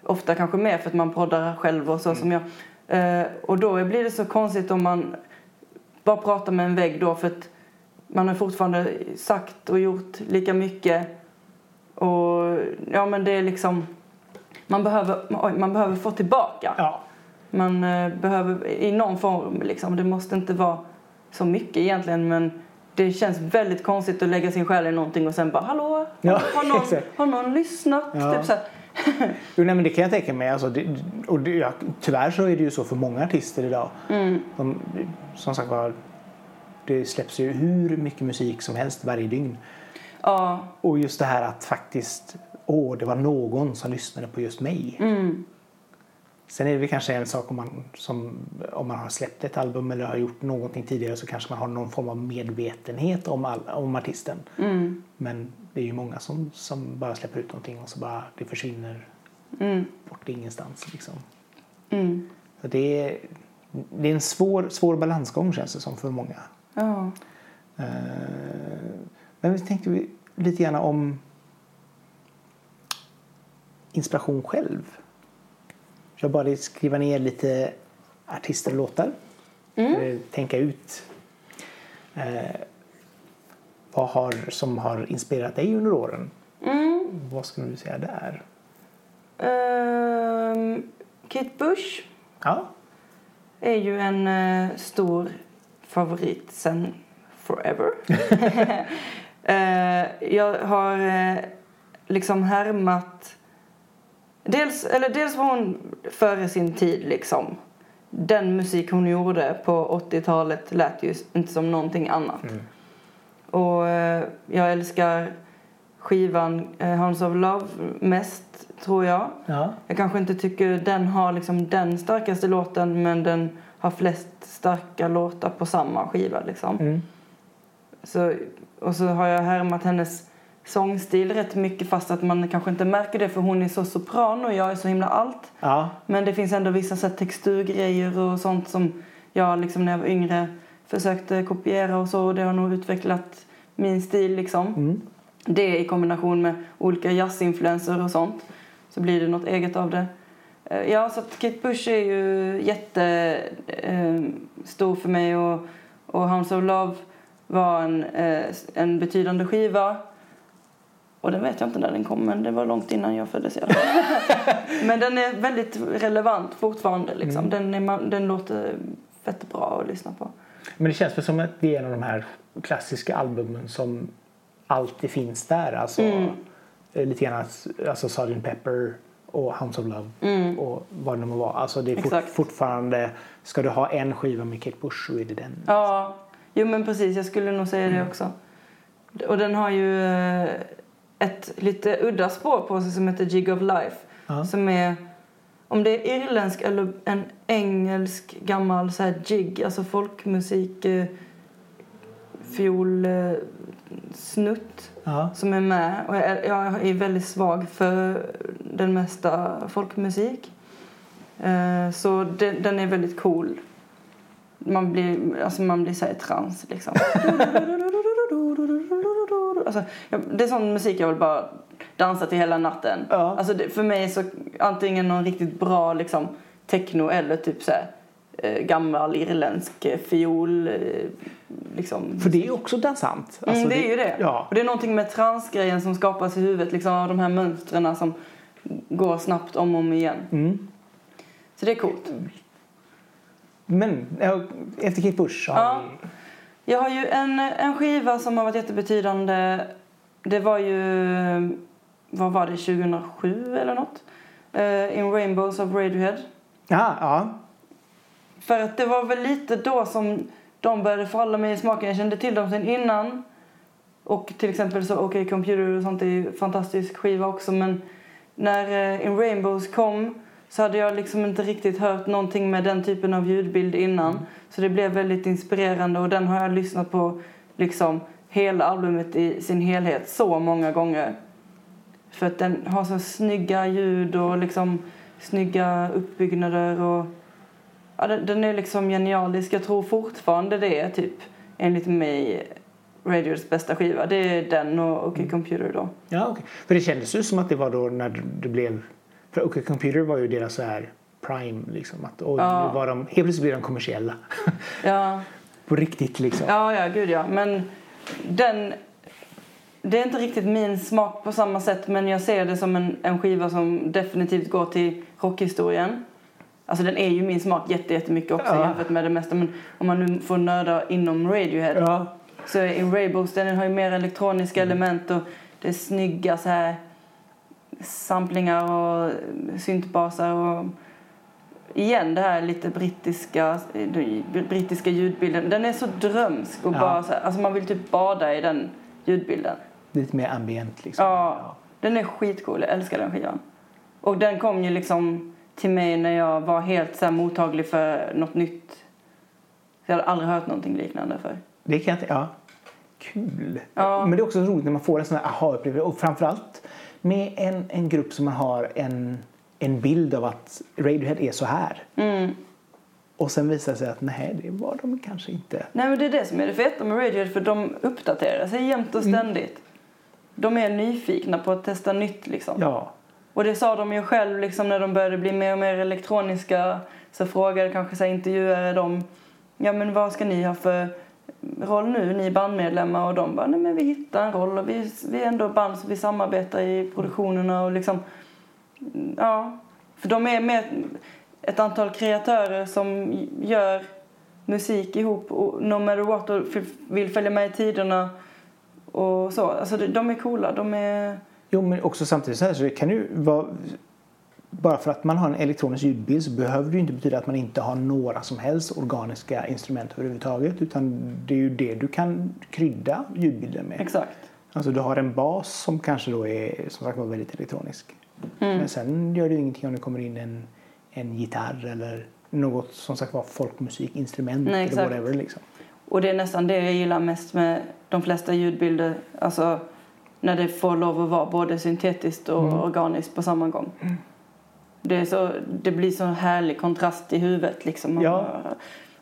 [SPEAKER 2] Ofta kanske mer för att man poddar själv och så som jag. Eh, och då blir det så konstigt om man bara pratar med en vägg då för att man har fortfarande sagt och gjort lika mycket. Och ja men det är liksom man behöver, man behöver få tillbaka.
[SPEAKER 1] Ja,
[SPEAKER 2] Man eh, behöver i någon form liksom. Det måste inte vara så mycket egentligen men det känns väldigt konstigt att lägga sin själ i någonting och sen bara hallå,
[SPEAKER 1] Ja,
[SPEAKER 2] har, någon, har någon lyssnat?
[SPEAKER 1] Ja.
[SPEAKER 2] Typ så
[SPEAKER 1] jo, nej, men det kan jag tänka mig. Alltså, det, och det, ja, tyvärr så är det ju så för många artister idag.
[SPEAKER 2] Mm.
[SPEAKER 1] De, som sagt var, det släpps ju hur mycket musik som helst varje dygn.
[SPEAKER 2] Ja,
[SPEAKER 1] Och just det här att faktiskt, åh, det var någon som lyssnade på just mig.
[SPEAKER 2] mm,
[SPEAKER 1] Sen är det väl kanske en sak om man, som, om man har släppt ett album eller har gjort någonting tidigare så kanske man har någon form av medvetenhet om, all, om artisten.
[SPEAKER 2] mm,
[SPEAKER 1] Men det är ju många som, som bara släpper ut någonting och så bara det försvinner
[SPEAKER 2] mm,
[SPEAKER 1] bort ingenstans. Liksom.
[SPEAKER 2] mm.
[SPEAKER 1] Så det, är, det är en svår, svår balansgång känns det som för många.
[SPEAKER 2] Ja.
[SPEAKER 1] Eh, Men vi tänkte vi lite grann om inspiration själv. Jag bara skriva ner lite artister och låtar. Eller Tänka ut eh, vad har, som har inspirerat dig under åren.
[SPEAKER 2] Mm.
[SPEAKER 1] Vad skulle du säga där?
[SPEAKER 2] Ehm, Kate Bush
[SPEAKER 1] Ja,
[SPEAKER 2] är ju en eh, stor favorit sen forever. <laughs> <laughs> Eh, jag har eh, liksom härmat... Dels, eller dels var hon före sin tid liksom. Den musik hon gjorde på 80-talet lät ju inte som någonting annat.
[SPEAKER 1] Mm.
[SPEAKER 2] Och eh, jag älskar skivan eh, Hounds of Love mest, tror jag.
[SPEAKER 1] ja.
[SPEAKER 2] Jag kanske inte tycker den har liksom den starkaste låten men den har flest starka låtar på samma skiva liksom.
[SPEAKER 1] Mm.
[SPEAKER 2] Så, och så har jag härmat hennes sångstil rätt mycket fast att man kanske inte märker det för hon är så sopran och jag är så himla allt.
[SPEAKER 1] ja.
[SPEAKER 2] Men det finns ändå vissa så texturgrejer och sånt som jag liksom när jag var yngre försökte kopiera och så och det har nog utvecklat min stil liksom.
[SPEAKER 1] Mm.
[SPEAKER 2] Det i kombination med olika jazzinfluenser och sånt så blir det något eget av det. Eh, Ja, så Kate Bush är ju jättestor för mig och, och Hounds of Love var en, eh, en betydande skiva. Och den vet jag inte när den kom, men det var långt innan jag föddes i alla fall. <laughs> Men den är väldigt relevant fortfarande liksom. Den, är, den låter fett bra att lyssna på.
[SPEAKER 1] Men det känns väl som att det är en av de här klassiska albumen som alltid finns där. Alltså,
[SPEAKER 2] Mm.
[SPEAKER 1] eh, Lite grann alltså Sgt. Pepper och Hounds of Love
[SPEAKER 2] Mm.
[SPEAKER 1] och vad det nu må vara. Alltså det är fort, fortfarande, ska du ha en skiva med Kate Bush så är det den.
[SPEAKER 2] Ja, jo men precis. Jag skulle nog säga det också. Och den har ju... eh, ett lite udda spår på sig som heter Jig of Life.
[SPEAKER 1] Ja.
[SPEAKER 2] Som är, om det är irländsk eller en engelsk gammal så här jig, alltså folkmusik, eh, fiol, eh,
[SPEAKER 1] Ja.
[SPEAKER 2] som är med. Och jag, jag är väldigt svag för den mesta folkmusik. Eh, så den, den är väldigt cool. Man blir, alltså man blir så här i trans liksom. <laughs> alltså, det är sån musik jag vill bara dansa till hela natten.
[SPEAKER 1] Ja.
[SPEAKER 2] Alltså för mig så antingen någon riktigt bra liksom techno eller typ så här, gammal irländsk eh, fiol eh, liksom.
[SPEAKER 1] För det är ju också dansant. Alltså,
[SPEAKER 2] Mm, det är ju det.
[SPEAKER 1] Ja.
[SPEAKER 2] Och det är någonting med transgrejen som skapas i huvudet, liksom av de här mönstren som går snabbt om och om igen.
[SPEAKER 1] Mm.
[SPEAKER 2] Så det är coolt.
[SPEAKER 1] Men efter Kate Bush har
[SPEAKER 2] Ja.
[SPEAKER 1] vi...
[SPEAKER 2] Jag har ju en, en skiva som har varit jättebetydande. Det var ju, vad var det, 2007 eller något? Eh, In Rainbows of Radiohead.
[SPEAKER 1] Ja, ja.
[SPEAKER 2] För att det var väl lite då som de började falla mig i smaken. Jag kände till dem sen innan. Och till exempel så OK Computer och sånt är fantastisk skiva också. Men när eh, In Rainbows kom så hade jag liksom inte riktigt hört någonting med den typen av ljudbild innan. Så det blev väldigt inspirerande och den har jag lyssnat på liksom hela albumet i sin helhet så många gånger. För att den har så snygga ljud och liksom snygga uppbyggnader och Ja, den, den är liksom genialisk. Jag tror fortfarande det är typ, enligt mig, Radios bästa skiva. Det är den och OK Computer då.
[SPEAKER 1] ja okej. För det kändes ju som att det var då när det blev... För OK Computer var ju deras så här prime liksom. Att oj,
[SPEAKER 2] Ja.
[SPEAKER 1] var de, helt plötsligt blev de kommersiella. <laughs>
[SPEAKER 2] Ja,
[SPEAKER 1] På riktigt liksom.
[SPEAKER 2] ja, ja, gud ja. Men den... Det är inte riktigt min smak på samma sätt men jag ser det som en, en skiva som definitivt går till rockhistorien. Alltså den är ju min smak jätte, jättemycket också
[SPEAKER 1] Ja.
[SPEAKER 2] jämfört med det mesta. Men om man nu får nörda inom Radiohead
[SPEAKER 1] Ja.
[SPEAKER 2] Så In Rainbows den har ju mer elektroniska element och det är snygga så här samplingar och syntbasar och igen det här lite brittiska brittiska ljudbilden. Den är så drömsk och
[SPEAKER 1] Ja.
[SPEAKER 2] bara så här, alltså man vill typ bada i den ljudbilden.
[SPEAKER 1] Lite mer ambient liksom.
[SPEAKER 2] Ja, den är skitcool. Jag älskar den skivan. Och den kom ju liksom till mig när jag var helt så här mottaglig för något nytt. Jag hade aldrig hört någonting liknande för.
[SPEAKER 1] Det kan jag inte, ja. Kul.
[SPEAKER 2] Ja.
[SPEAKER 1] Men det är också roligt när man får en sån här aha-upplevelse. Och framförallt med en, en grupp som man har en, en bild av att Radiohead är så här.
[SPEAKER 2] Mm.
[SPEAKER 1] Och sen visar det sig att nej, det var de kanske inte.
[SPEAKER 2] Nej men det är det som är det feta med Radiohead för de uppdaterar sig jämt och ständigt. De är nyfikna på att testa nytt liksom.
[SPEAKER 1] Ja.
[SPEAKER 2] Och det sa de ju själv liksom när de började bli mer och mer elektroniska. Så frågade kanske så här, intervjuare dem. Ja men vad ska ni ha för roll nu, ni bandmedlemmar? Och de bara, nej men vi hittar en roll och vi, vi är ändå band så vi samarbetar i produktionerna och liksom. Ja. För de är med ett antal kreatörer som gör musik ihop och no matter what och vill följa med i tiderna och så. Alltså de är coola, de är...
[SPEAKER 1] Jo, men också samtidigt så här så kan ju vara bara för att man har en elektronisk ljudbild så behöver det ju inte betyda att man inte har några som helst organiska instrument överhuvudtaget utan det är ju det du kan krydda ljudbilden med.
[SPEAKER 2] Exakt.
[SPEAKER 1] Alltså du har en bas som kanske då är som sagt var väldigt elektronisk. Men sen gör det ju ingenting om det kommer in en, en gitarr eller något som sagt var folkmusikinstrument
[SPEAKER 2] Nej,
[SPEAKER 1] eller whatever liksom.
[SPEAKER 2] Och det är nästan det jag gillar mest med de flesta ljudbilder. Alltså när det får lov att vara både syntetiskt och organiskt på samma gång. Det, är så, det blir så härlig kontrast i huvudet liksom.
[SPEAKER 1] Ja.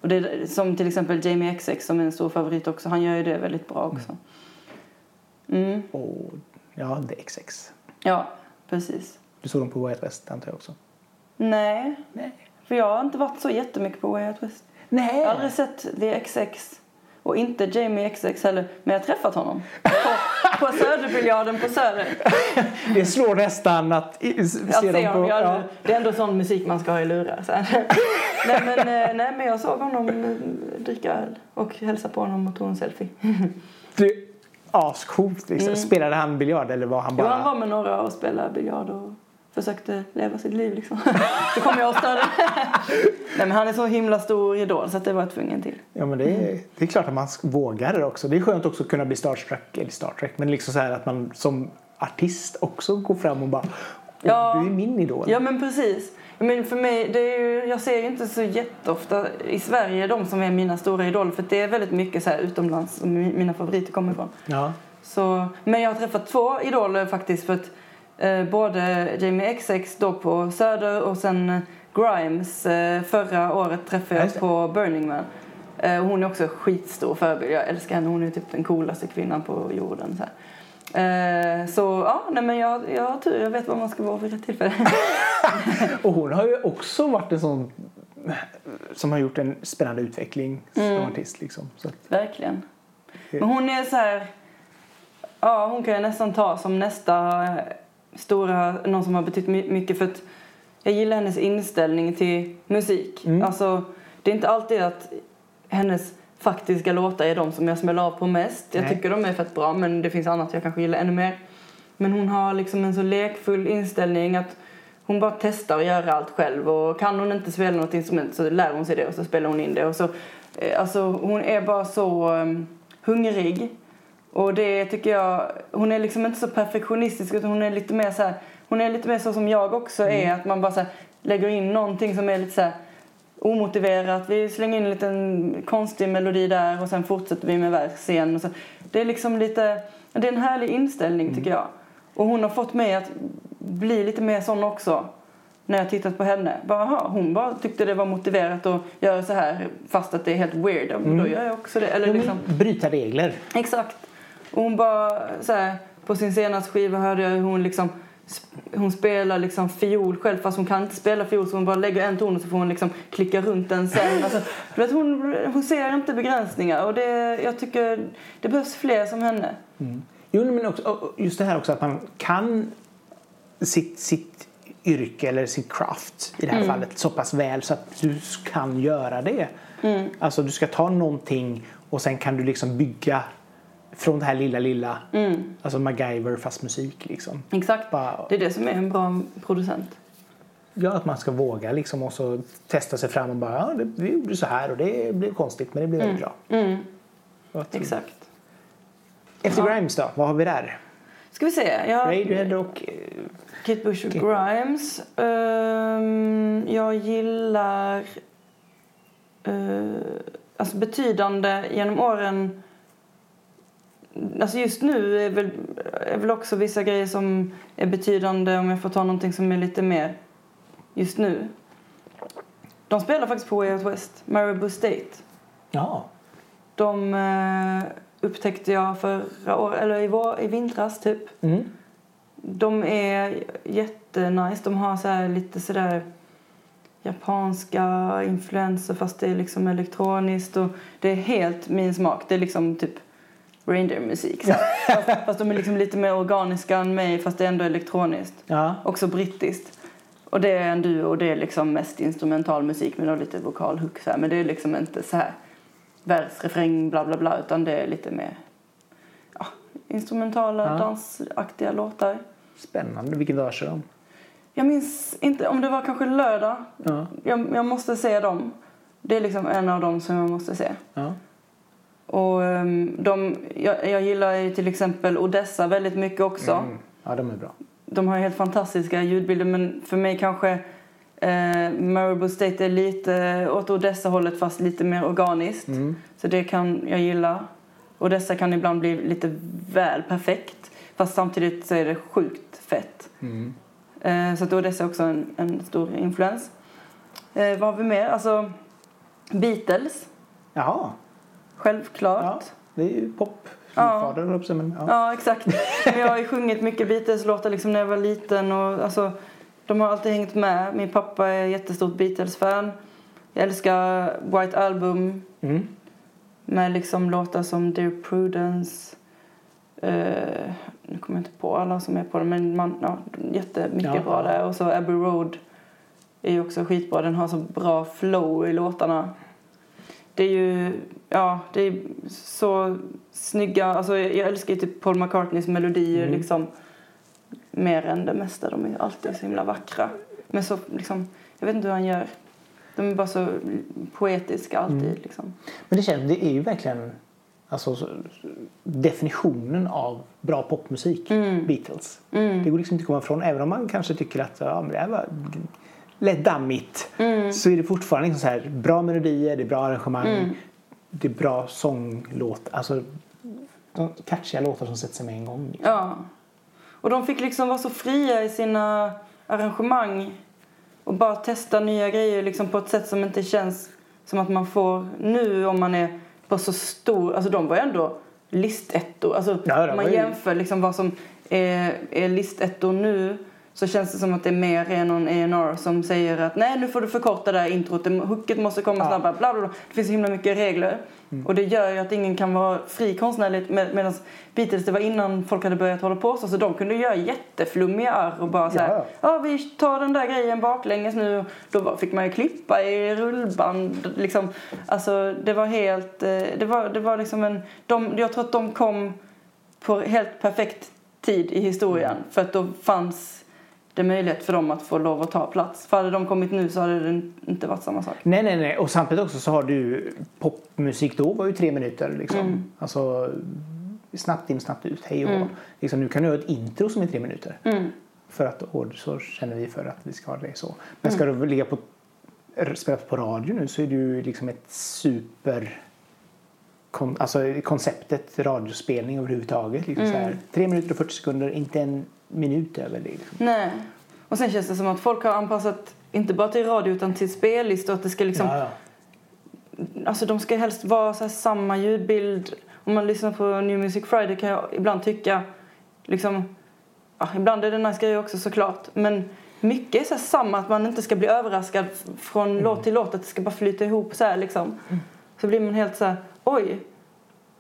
[SPEAKER 2] Och det är, som till exempel Jamie XX som är en stor favorit också. Han gör ju det väldigt bra också. Mm.
[SPEAKER 1] Och ja, The XX.
[SPEAKER 2] Ja, precis.
[SPEAKER 1] Du såg dem på Way Out West antar jag också?
[SPEAKER 2] Nej,
[SPEAKER 1] Nej.
[SPEAKER 2] för jag har inte varit så jättemycket på Way Out West.
[SPEAKER 1] Nej.
[SPEAKER 2] Jag har aldrig sett The XX och inte Jamie XX heller, men jag har träffat honom. På, på Söderbiljarden på Söder. <laughs>
[SPEAKER 1] Det slår nästan att i- s-
[SPEAKER 2] Jag
[SPEAKER 1] se dem på... Ja.
[SPEAKER 2] Det är ändå sån musik man ska ha i lurar. Nej, men, eh, nej, men jag såg honom eh, dricka öl och hälsa på honom och tog en selfie.
[SPEAKER 1] Det är ascoolt liksom. Spelade han biljard eller var han
[SPEAKER 2] Mm. Jo,
[SPEAKER 1] bara...
[SPEAKER 2] han var med några och spelade biljard och försökte leva sitt liv liksom. Så kom jag och störde. nej, men han är så himla stor idol så att det var jag tvungen till.
[SPEAKER 1] Ja men det är, det är klart att man vågar det också. Det är skönt också att kunna bli starstruck, eller Star Trek, men liksom så här att man som artist också gå fram och bara
[SPEAKER 2] Ja.
[SPEAKER 1] du är min idol.
[SPEAKER 2] Ja men precis. Men för mig, det är ju, jag ser ju inte så jätteofta i Sverige de som är mina stora idoler för det är väldigt mycket så här utomlands som mi- mina favoriter kommer ifrån.
[SPEAKER 1] Ja.
[SPEAKER 2] Så, men jag har träffat två idoler faktiskt för att både Jamie XX då på Söder och sen eh, Grimes eh, förra året träffade jag på Burning Man. Eh, hon är också skitstor förebild. Jag älskar henne. Hon är typ den coolaste kvinnan på jorden. Så. Eh, så ja, nej, men jag, jag har tur. Jag vet vad man ska vara vid rätt tillfälle. <laughs>
[SPEAKER 1] Och hon har ju också varit en sån som har gjort en spännande utveckling som
[SPEAKER 2] Mm.
[SPEAKER 1] artist. Liksom. Så att,
[SPEAKER 2] Verkligen. Men hon är så här... Ja, hon kan jag nästan ta som nästa eh, stora... Någon som har betytt my- mycket för att jag gillar hennes inställning till musik.
[SPEAKER 1] Mm.
[SPEAKER 2] Alltså, det är inte alltid att hennes faktiska låtar är de som jag smäller av på mest. Jag
[SPEAKER 1] Nej.
[SPEAKER 2] tycker de är fett bra men det finns annat jag kanske gillar ännu mer. Men hon har liksom en så lekfull inställning att hon bara testar att göra allt själv och kan hon inte spela något instrument så lär hon sig det och så spelar hon in det och så eh, alltså hon är bara så um, hungrig och det tycker jag hon är liksom inte så perfektionistisk utan hon är lite mer så här hon är lite mer så som jag också är att man bara så här, lägger in någonting som är lite så här omotiverat. Vi slänger in en liten konstig melodi där och sen fortsätter vi med vers igen. Så. Det är liksom lite, det är en härlig inställning tycker jag. Och hon har fått mig att bli lite mer sån också. När jag tittat på henne. Bara, aha, hon bara tyckte det var motiverat att göra så här fast att det är helt weird. Men Då gör jag också det. Eller
[SPEAKER 1] Ja,
[SPEAKER 2] liksom,
[SPEAKER 1] Bryta regler.
[SPEAKER 2] Exakt. Och hon bara så här, på sin senaste skiva hörde jag hur hon liksom hon spelar liksom fiol själv fast hon kan inte spela fiol så hon bara lägger en ton och så får hon liksom klicka runt den sen. <laughs> Alltså, vet, hon, hon ser inte begränsningar och det, jag tycker det behövs fler som henne.
[SPEAKER 1] Jo, men också, just det här också att man kan sitt, sitt yrke eller sitt craft i det här fallet så pass väl så att du kan göra det. Alltså du ska ta någonting och sen kan du liksom bygga från det här lilla lilla. Alltså MacGyver fast musik liksom.
[SPEAKER 2] Exakt.
[SPEAKER 1] Bara,
[SPEAKER 2] Det är det som är en bra producent.
[SPEAKER 1] ja, att man ska våga liksom och så testa sig fram och bara ja, det, vi gjorde så här och det blev konstigt men det blev väldigt bra.
[SPEAKER 2] Mm,
[SPEAKER 1] att-
[SPEAKER 2] exakt.
[SPEAKER 1] Efter
[SPEAKER 2] Ja.
[SPEAKER 1] Grimes då, vad har vi där?
[SPEAKER 2] Ska vi se. Jag,
[SPEAKER 1] Radiohead och... eh,
[SPEAKER 2] Kate Bush och
[SPEAKER 1] Kate-
[SPEAKER 2] Grimes. Ehm, jag gillar eh, alltså betydande genom åren. Alltså just nu är väl, är väl också vissa grejer som är betydande om jag får ta någonting som är lite mer just nu. De spelar faktiskt på Way Out West, Marabou State.
[SPEAKER 1] Ja.
[SPEAKER 2] De eh, upptäckte jag förra året, eller i, vår, i vintras typ.
[SPEAKER 1] Mm.
[SPEAKER 2] De är jättenice. De har så här lite sådär japanska influenser fast det är liksom elektroniskt och det är helt min smak. Det är liksom typ reindeer-musik. <laughs> fast, fast de är liksom lite mer organiska än mig fast det är ändå elektroniskt.
[SPEAKER 1] Ja.
[SPEAKER 2] Också brittiskt. Och det är en duo och det är liksom mest instrumental musik med lite vokalhook så här. Men det är liksom inte så här vers, refräng, bla bla bla utan det är lite mer ja, instrumentala,
[SPEAKER 1] Ja.
[SPEAKER 2] dansaktiga låtar.
[SPEAKER 1] Spännande. Vilken dag kör de?
[SPEAKER 2] Jag minns inte om det var kanske lördag.
[SPEAKER 1] Ja.
[SPEAKER 2] Jag, jag måste se dem. Det är liksom en av dem som jag måste se.
[SPEAKER 1] Ja.
[SPEAKER 2] Och ehm, de, jag, jag gillar ju till exempel Odessa väldigt mycket också.
[SPEAKER 1] Mm. Ja, de är bra.
[SPEAKER 2] De har helt fantastiska ljudbilder men för mig kanske eh, Marabou State är lite åt Odessa-hållet fast lite mer organiskt.
[SPEAKER 1] Mm.
[SPEAKER 2] Så det kan jag gilla. Odessa kan ibland bli lite väl perfekt fast samtidigt så är det sjukt fett.
[SPEAKER 1] Mm.
[SPEAKER 2] Eh, så att Odessa är också en, en stor influens. Eh, vad har vi mer? Alltså Beatles,
[SPEAKER 1] Jaha.
[SPEAKER 2] Självklart.
[SPEAKER 1] Ja, det är ju pop.
[SPEAKER 2] Ja.
[SPEAKER 1] Fader, men, ja.
[SPEAKER 2] Ja, exakt. Men jag har ju sjungit mycket Beatles-låtar liksom när jag var liten. Och, alltså, de har alltid hängt med. Min pappa är jättestort Beatles-fan. Jag älskar White Album
[SPEAKER 1] Mm.
[SPEAKER 2] med liksom låtar som Dear Prudence. Eh, nu kommer jag inte på alla som är på den, men man, ja, jättemycket
[SPEAKER 1] Ja,
[SPEAKER 2] bra där. Och så Abbey Road är ju också skitbra. Den har så bra flow i låtarna. Det är ju, ja, det är så snygga, alltså jag älskar ju typ Paul McCartneys melodier
[SPEAKER 1] Mm.
[SPEAKER 2] liksom mer än det mesta. De är alltid så himla vackra. Men så liksom, jag vet inte hur han gör. De är bara så poetiska alltid
[SPEAKER 1] Mm.
[SPEAKER 2] liksom.
[SPEAKER 1] Men det känns, det är ju verkligen Alltså så- definitionen av bra popmusik,
[SPEAKER 2] Mm.
[SPEAKER 1] Beatles. Det går liksom inte att komma ifrån. Även om man kanske tycker att ja, men det här var lätt dammigt.
[SPEAKER 2] Mm.
[SPEAKER 1] Så är det fortfarande liksom så här, bra melodier, det är bra arrangemang.
[SPEAKER 2] Mm.
[SPEAKER 1] Det är bra sånglåt. Alltså catchiga låtar som sätter sig med en gång. Liksom.
[SPEAKER 2] Ja. Och de fick liksom vara så fria i sina arrangemang och bara testa nya grejer liksom på ett sätt som inte känns som att man får nu om man är på så stor... Alltså de var ju ändå listettor. Alltså
[SPEAKER 1] Ja,
[SPEAKER 2] om man jämför liksom vad som är, är listettor nu så känns det som att det är mer än någon A&R som säger att nej nu får du förkorta det här introt, hooket måste komma
[SPEAKER 1] Ja.
[SPEAKER 2] snabbare, bla bla bla. Det finns så himla mycket regler. Och det gör ju att ingen kan vara fri konstnärligt med, medan Beatles det var innan folk hade börjat hålla på så, så de kunde göra jätteflummiga arr och bara så här,
[SPEAKER 1] Ja.
[SPEAKER 2] ja vi tar den där grejen baklänges nu. Då fick man ju klippa i rullband liksom. Alltså det var helt, eh, det var, det var liksom en, de, jag tror att de kom på helt perfekt tid i historien för att då fanns det möjlighet för dem att få lov att ta plats. För hade de kommit nu så hade det inte varit samma sak.
[SPEAKER 1] Nej, nej, nej. Och samtidigt också så har du popmusik då var ju tre minuter liksom.
[SPEAKER 2] Mm.
[SPEAKER 1] Alltså snabbt in, snabbt ut, hej och hå. Liksom, nu kan du ha ett intro som är tre minuter.
[SPEAKER 2] Mm.
[SPEAKER 1] För att, och så känner vi för att vi ska ha det så. Men ska du ligga på, spelas på radio nu så är ju liksom ett super kon, alltså konceptet radiospelning överhuvudtaget. Liksom så här, tre minuter och 40 sekunder, inte en minut över det. Liksom.
[SPEAKER 2] Nej. Och sen känns det som att folk har anpassat inte bara till radio utan till spellistor. Att det ska liksom,
[SPEAKER 1] Ja, ja.
[SPEAKER 2] alltså de ska helst vara så här samma ljudbild. Om man lyssnar på New Music Friday kan jag ibland tycka, liksom, ja, ibland är det nice grejer också såklart. Men mycket är så samma, att man inte ska bli överraskad från
[SPEAKER 1] Mm.
[SPEAKER 2] låt till låt. Att det ska bara flyta ihop så här liksom. Så blir man helt så här, oj.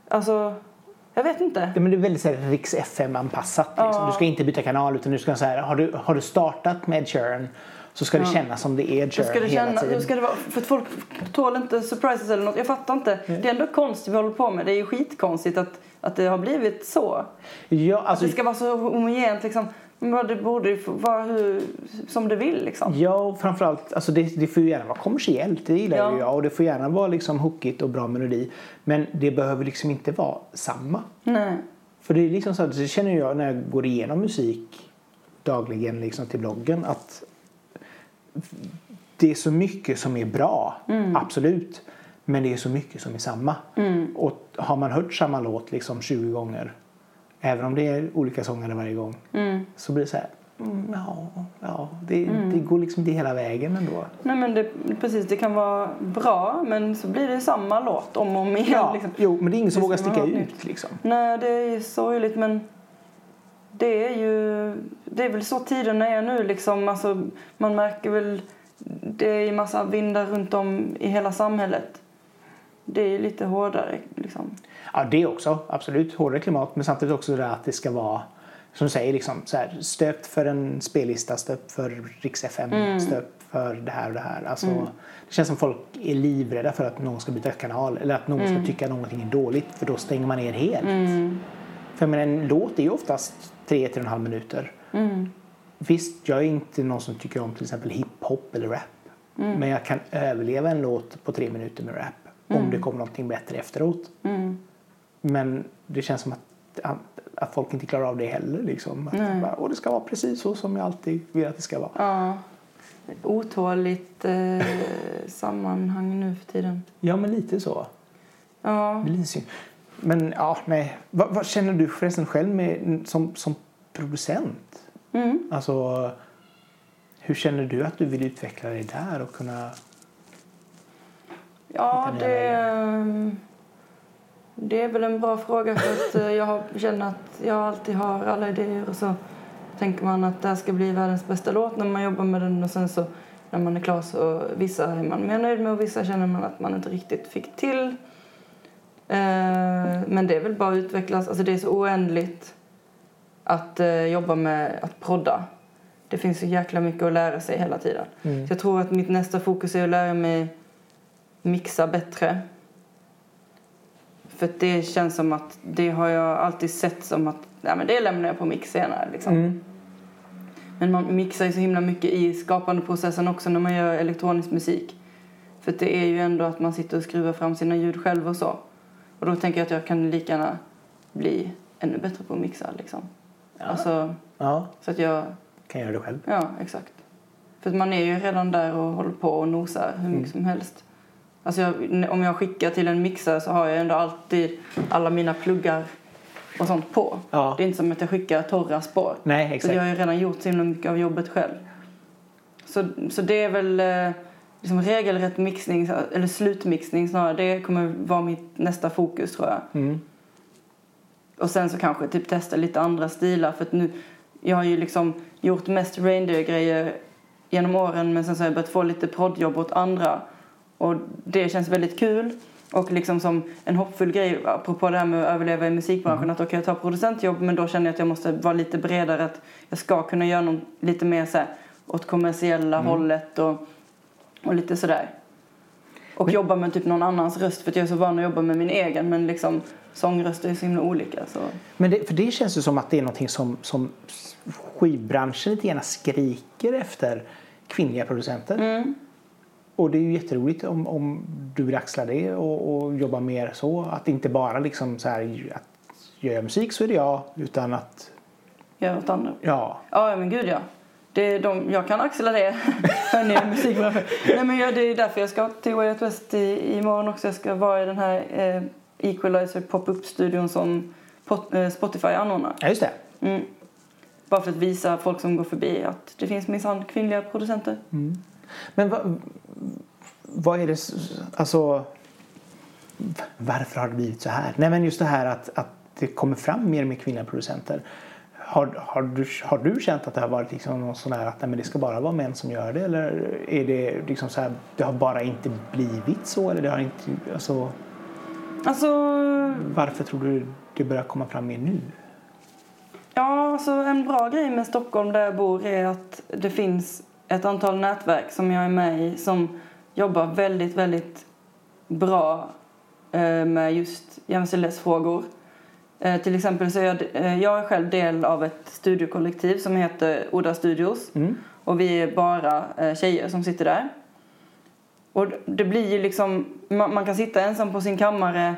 [SPEAKER 2] Alltså, jag vet inte.
[SPEAKER 1] Ja, men det är väldigt så här, Riks FM-anpassat. Liksom.
[SPEAKER 2] Ja.
[SPEAKER 1] Du ska inte byta kanal utan du ska så här, har, du, har du startat med Ed Sheeran så ska det kännas som det är Ed Sheeran
[SPEAKER 2] det
[SPEAKER 1] hela
[SPEAKER 2] kännas?
[SPEAKER 1] tiden.
[SPEAKER 2] Ska det vara? För att folk tål inte surprises eller något. Jag fattar inte. Det är ändå konst vi håller på med. Det är ju skitkonstigt att, att det har blivit så.
[SPEAKER 1] Ja, alltså,
[SPEAKER 2] Det ska vara så homogent liksom. Men det borde ju vara hur, som det vill liksom.
[SPEAKER 1] Ja, framförallt, alltså det, det får ju gärna vara kommersiellt, det gillar
[SPEAKER 2] Ja.
[SPEAKER 1] ju jag. Och det får gärna vara liksom hookigt och bra melodi. Men det behöver liksom inte vara samma.
[SPEAKER 2] Nej.
[SPEAKER 1] För det är liksom så att det känner jag när jag går igenom musik dagligen liksom till bloggen att det är så mycket som är bra, absolut. Men det är så mycket som är samma. Och har man hört samma låt liksom 20 gånger, även om det är olika sångare varje gång, så blir det så här, mm, ja, ja det, det går liksom inte hela vägen ändå.
[SPEAKER 2] Nej men det, precis, det kan vara bra men så blir det samma låt om och om igen.
[SPEAKER 1] Ja,
[SPEAKER 2] Liksom.
[SPEAKER 1] jo, men det är ingen som vågar sticka ut liksom.
[SPEAKER 2] Nej, det är ju sorgligt men det är ju... Det är väl så tiderna är nu liksom. Alltså, man märker väl... Det är ju massa vindar runt om i hela samhället. Det är lite hårdare liksom.
[SPEAKER 1] Ja, det också. Absolut. Hårdare klimat. Men samtidigt också det att det ska vara som du säger, liksom, så här, stöpt för en spellista, stöpt för Rix FM,
[SPEAKER 2] Mm.
[SPEAKER 1] stöpt för det här och det här. Alltså, Det känns som folk är livrädda för att någon ska byta kanal eller att någon
[SPEAKER 2] Mm.
[SPEAKER 1] ska tycka någonting är dåligt för då stänger man ner helt. För jag menar, en låt är ju oftast tre till en halv minuter.
[SPEAKER 2] Mm.
[SPEAKER 1] Visst, jag är inte någon som tycker om till exempel hiphop eller rap.
[SPEAKER 2] Mm.
[SPEAKER 1] Men jag kan överleva en låt på tre minuter med rap
[SPEAKER 2] Mm.
[SPEAKER 1] om det kommer någonting bättre efteråt. Men det känns som att, att, att folk inte klarar av det heller. Liksom. Att bara, och det ska vara precis så som jag alltid vill att det ska vara.
[SPEAKER 2] Ja. Otåligt eh, <laughs> sammanhang nu för tiden.
[SPEAKER 1] Ja, men lite så.
[SPEAKER 2] Ja.
[SPEAKER 1] Det är lite synd. Men ja, nej. Vad, vad känner du förresten själv med, som, som producent?
[SPEAKER 2] Mm.
[SPEAKER 1] Alltså, hur känner du att du vill utveckla dig där och kunna...
[SPEAKER 2] Ja, det, det är väl en bra fråga för att eh, jag känner att jag alltid har alla idéer och så tänker man att det här ska bli världens bästa låt när man jobbar med den och sen så när man är klar så vissa är man mer nöjd med och vissa känner man att man inte riktigt fick till. Eh, Men det är väl bara att utvecklas, alltså det är så oändligt att eh, jobba med att prodda. Det finns så jäkla mycket att lära sig hela tiden.
[SPEAKER 1] Mm.
[SPEAKER 2] Så jag tror att mitt nästa fokus är att lära mig mixa bättre. För det känns som att det har jag alltid sett som att nej, men det lämnar jag på mix senare. Liksom.
[SPEAKER 1] Mm.
[SPEAKER 2] Men man mixar ju så himla mycket i skapandeprocessen också när man gör elektronisk musik. För det är ju ändå att man sitter och skruvar fram sina ljud själv och så. Och då tänker jag att jag kan lika gärna bli ännu bättre på att mixa liksom.
[SPEAKER 1] Ja.
[SPEAKER 2] Alltså,
[SPEAKER 1] Ja,
[SPEAKER 2] så att jag,
[SPEAKER 1] kan göra det själv.
[SPEAKER 2] ja exakt. För man är ju redan där och håller på och nosar hur mycket som helst. Alltså jag, om jag skickar till en mixer så har jag ändå alltid alla mina pluggar och sånt på.
[SPEAKER 1] Ja.
[SPEAKER 2] Det är inte som att jag skickar torra spår.
[SPEAKER 1] Nej,
[SPEAKER 2] Så
[SPEAKER 1] exakt.
[SPEAKER 2] jag har ju redan gjort så himla mycket av jobbet själv. Så, så det är väl eh, liksom regelrätt mixning, eller slutmixning snarare. Det kommer vara mitt nästa fokus tror jag.
[SPEAKER 1] Mm.
[SPEAKER 2] Och sen så kanske typ testa lite andra stilar. För nu, jag har ju liksom gjort mest reindeer-grejer genom åren men sen så har jag börjat få lite proddjobb åt andra. Och det känns väldigt kul. Och liksom som en hoppfull grej, apropå det här med att överleva i musikbranschen, att då kan jag ta producentjobb men då känner jag att jag måste vara lite bredare, att jag ska kunna göra något lite mer så här, åt kommersiella hållet och, och lite sådär. Och jobba med typ någon annans röst för att jag är så van att jobba med min egen men liksom sångröster är så himla olika så.
[SPEAKER 1] Men det, för det känns ju som att det är någonting som, som skivbranschen lite gärna skriker efter kvinnliga producenter.
[SPEAKER 2] Mm.
[SPEAKER 1] Och det är ju jätteroligt om, om du vill axla det och, och jobba mer så. Att inte bara liksom så här att gör jag musik så är det jag. Utan att,
[SPEAKER 2] Göra åt andra.
[SPEAKER 1] ja.
[SPEAKER 2] Ja, men gud ja. Det de, jag kan axla det. <laughs> Hörni, musikbranschen. Nej, men ja, det är därför jag ska till Way Out West i, imorgon också. Jag ska vara i den här eh, Equalizer pop-up-studion som pot, eh, Spotify anordnar.
[SPEAKER 1] Ja, just det.
[SPEAKER 2] Mm. Bara för att visa folk som går förbi att det finns minsann kvinnliga producenter.
[SPEAKER 1] Men vad, vad är det, alltså varför har det blivit så här? Nej men just det här att, att det kommer fram mer och mer kvinnliga producenter. Har, har, du, har du känt att det har varit liksom någon sån här att nej, men det ska bara vara män som gör det? Eller är det liksom så här, det har bara inte blivit så? Eller det har inte, alltså,
[SPEAKER 2] Alltså,
[SPEAKER 1] varför tror du det börjar komma fram mer nu?
[SPEAKER 2] ja, alltså en bra grej med Stockholm där jag bor är att det finns ett antal nätverk som jag är med i som jobbar väldigt, väldigt bra eh, med just jämställdhetsfrågor. Eh, till exempel så är jag, eh, jag är själv del av ett studiokollektiv som heter Oda Studios.
[SPEAKER 1] Mm.
[SPEAKER 2] Och vi är bara tjejer som sitter där. Och det blir ju liksom, man, man kan sitta ensam på sin kammare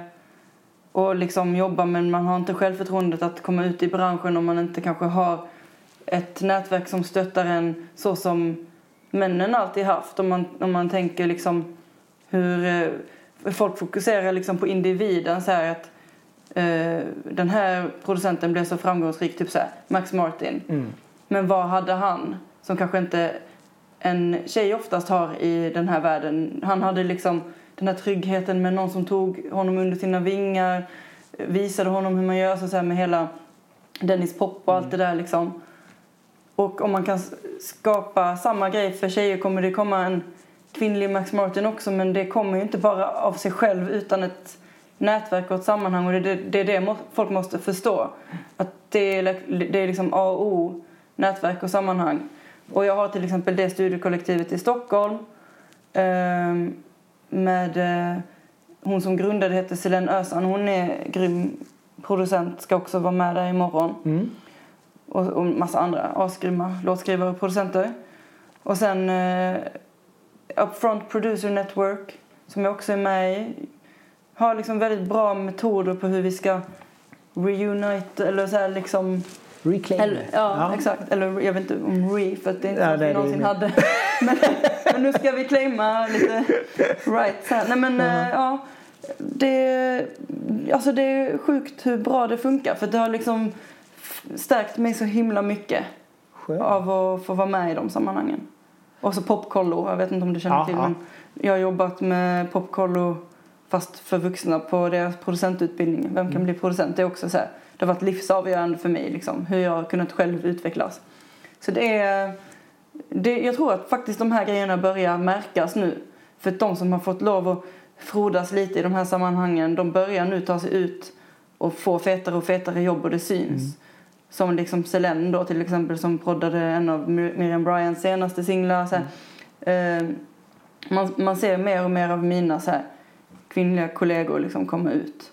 [SPEAKER 2] och liksom jobba men man har inte självförtroendet att komma ut i branschen om man inte kanske har ett nätverk som stöttar en så som männen alltid haft. Om man, om man tänker liksom hur eh, folk fokuserar liksom på individen så här att eh, den här producenten blev så framgångsrik, typ så här, Max Martin.
[SPEAKER 1] Mm.
[SPEAKER 2] Men vad hade han som kanske inte en tjej oftast har i den här världen? Han hade liksom den här tryggheten med någon som tog honom under sina vingar, visade honom hur man gör så här med hela Dennis Pop och allt det där liksom. Och om man kan skapa samma grej för tjejer kommer det komma en kvinnlig Max Martin också men det kommer ju inte bara av sig själv utan ett nätverk och ett sammanhang och det är det, det, är det folk måste förstå. Att det är, det är liksom A och O, nätverk och sammanhang. Och jag har till exempel det studiekollektivet i Stockholm eh, med eh, hon som grundade heter Selene Ösan. Hon är grym producent, ska också vara med där imorgon
[SPEAKER 1] Mm
[SPEAKER 2] och, och massa andra asgrymma låtskrivare och producenter. Och sen eh, Upfront Producer Network som jag också är med i har liksom väldigt bra metoder på hur vi ska reunite eller så här liksom
[SPEAKER 1] Reclaim.
[SPEAKER 2] eller, ja, exakt. Eller jag vet inte om re för att det är inte
[SPEAKER 1] Ja,
[SPEAKER 2] att vi någonsin hade. <laughs> Men, men nu ska vi claima lite rights här. Nej men eh, ja. Det, alltså det är sjukt hur bra det funkar för det har liksom stärkt mig så himla mycket
[SPEAKER 1] Skönt.
[SPEAKER 2] av att få vara med i de sammanhangen. Och så popkollo, jag vet inte om du känner
[SPEAKER 1] Ja,
[SPEAKER 2] till men jag har jobbat med popkollo fast för vuxna på deras producentutbildning. Vem
[SPEAKER 1] Mm.
[SPEAKER 2] kan bli producent? Det är också så här, det har varit livsavgörande för mig liksom, hur jag har kunnat själv utvecklas. Så det är, det, jag tror att faktiskt de här grejerna börjar märkas nu. För de som har fått lov att frodas lite i de här sammanhangen, de börjar nu ta sig ut och få fetare och fetare jobb och det syns. Som liksom Selene då till exempel som proddade en av Mir- Miriam Bryans senaste singlar. Så här. Eh, man, man ser mer och mer av mina så här, kvinnliga kollegor liksom komma ut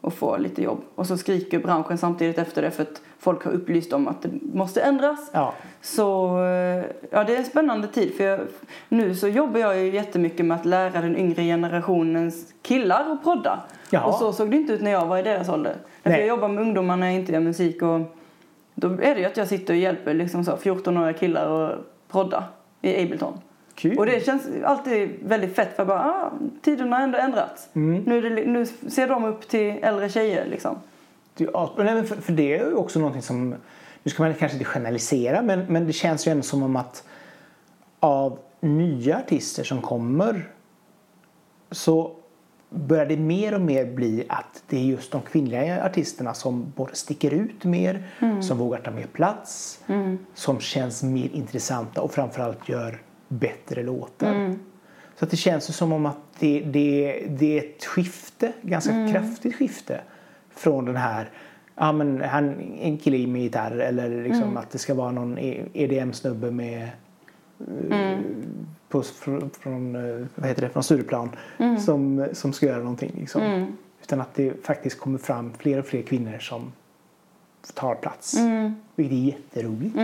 [SPEAKER 2] och få lite jobb. Och så skriker branschen samtidigt efter det för att folk har upplyst om att det måste ändras.
[SPEAKER 1] Ja.
[SPEAKER 2] Så eh, ja, det är en spännande tid. För jag, nu så jobbar jag ju jättemycket med att lära den yngre generationens killar att prodda.
[SPEAKER 1] Jaha.
[SPEAKER 2] Och så såg det inte ut när jag var i deras ålder. Jag jobbar med ungdomar när jag inte gör musik och då är det ju att jag sitter och hjälper liksom så 14-åriga killar och prodda i Ableton.
[SPEAKER 1] Kul.
[SPEAKER 2] Och det känns alltid väldigt fett för jag bara, ah, tiderna har ändå ändrats.
[SPEAKER 1] Mm.
[SPEAKER 2] Nu, det, nu ser de upp till äldre tjejer liksom.
[SPEAKER 1] Det Nej, men för, för det är ju också någonting som, nu ska man kanske inte generalisera men, men det känns ju ändå som om att av nya artister som kommer så börjar det mer och mer bli att det är just de kvinnliga artisterna som både sticker ut mer, som vågar ta mer plats, som känns mer intressanta och framförallt gör bättre låtar. Så att det känns ju som om att det, det, det är ett skifte, ganska kraftigt skifte från den här Ja men han, en kille med gitarr eller liksom att det ska vara någon EDM-snubbe med eh, på, från, eh, vad heter det, från Stureplan som, som ska göra någonting. Liksom. Utan att det faktiskt kommer fram fler och fler kvinnor som tar plats. Vilket är jätteroligt.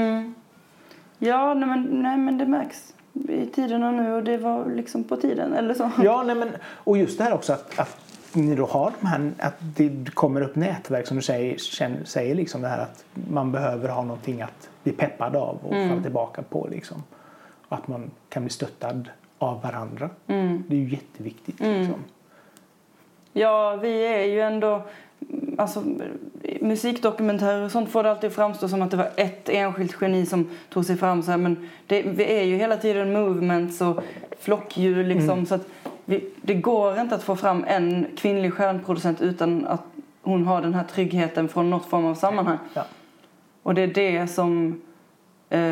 [SPEAKER 2] Ja, nej men, nej men det märks i tiderna nu och det var liksom på tiden eller så.
[SPEAKER 1] Ja, nej, men, och just det här också att, att ni då har de här, att det kommer upp nätverk som du säger, känner, säger liksom det här att man behöver ha någonting att bli peppad av och falla tillbaka på liksom. Och att man kan bli stöttad av varandra. Det är ju jätteviktigt. Liksom.
[SPEAKER 2] Ja, vi är ju ändå... Alltså, musikdokumentärer och sånt får det alltid framstå som att det var ett enskilt geni som tog sig fram. Så här, men det, vi är ju hela tiden movements och flockdjur. Liksom, så att vi, det går inte att få fram en kvinnlig stjärnproducent utan att hon har den här tryggheten från något form av sammanhang.
[SPEAKER 1] Ja.
[SPEAKER 2] Och det är det som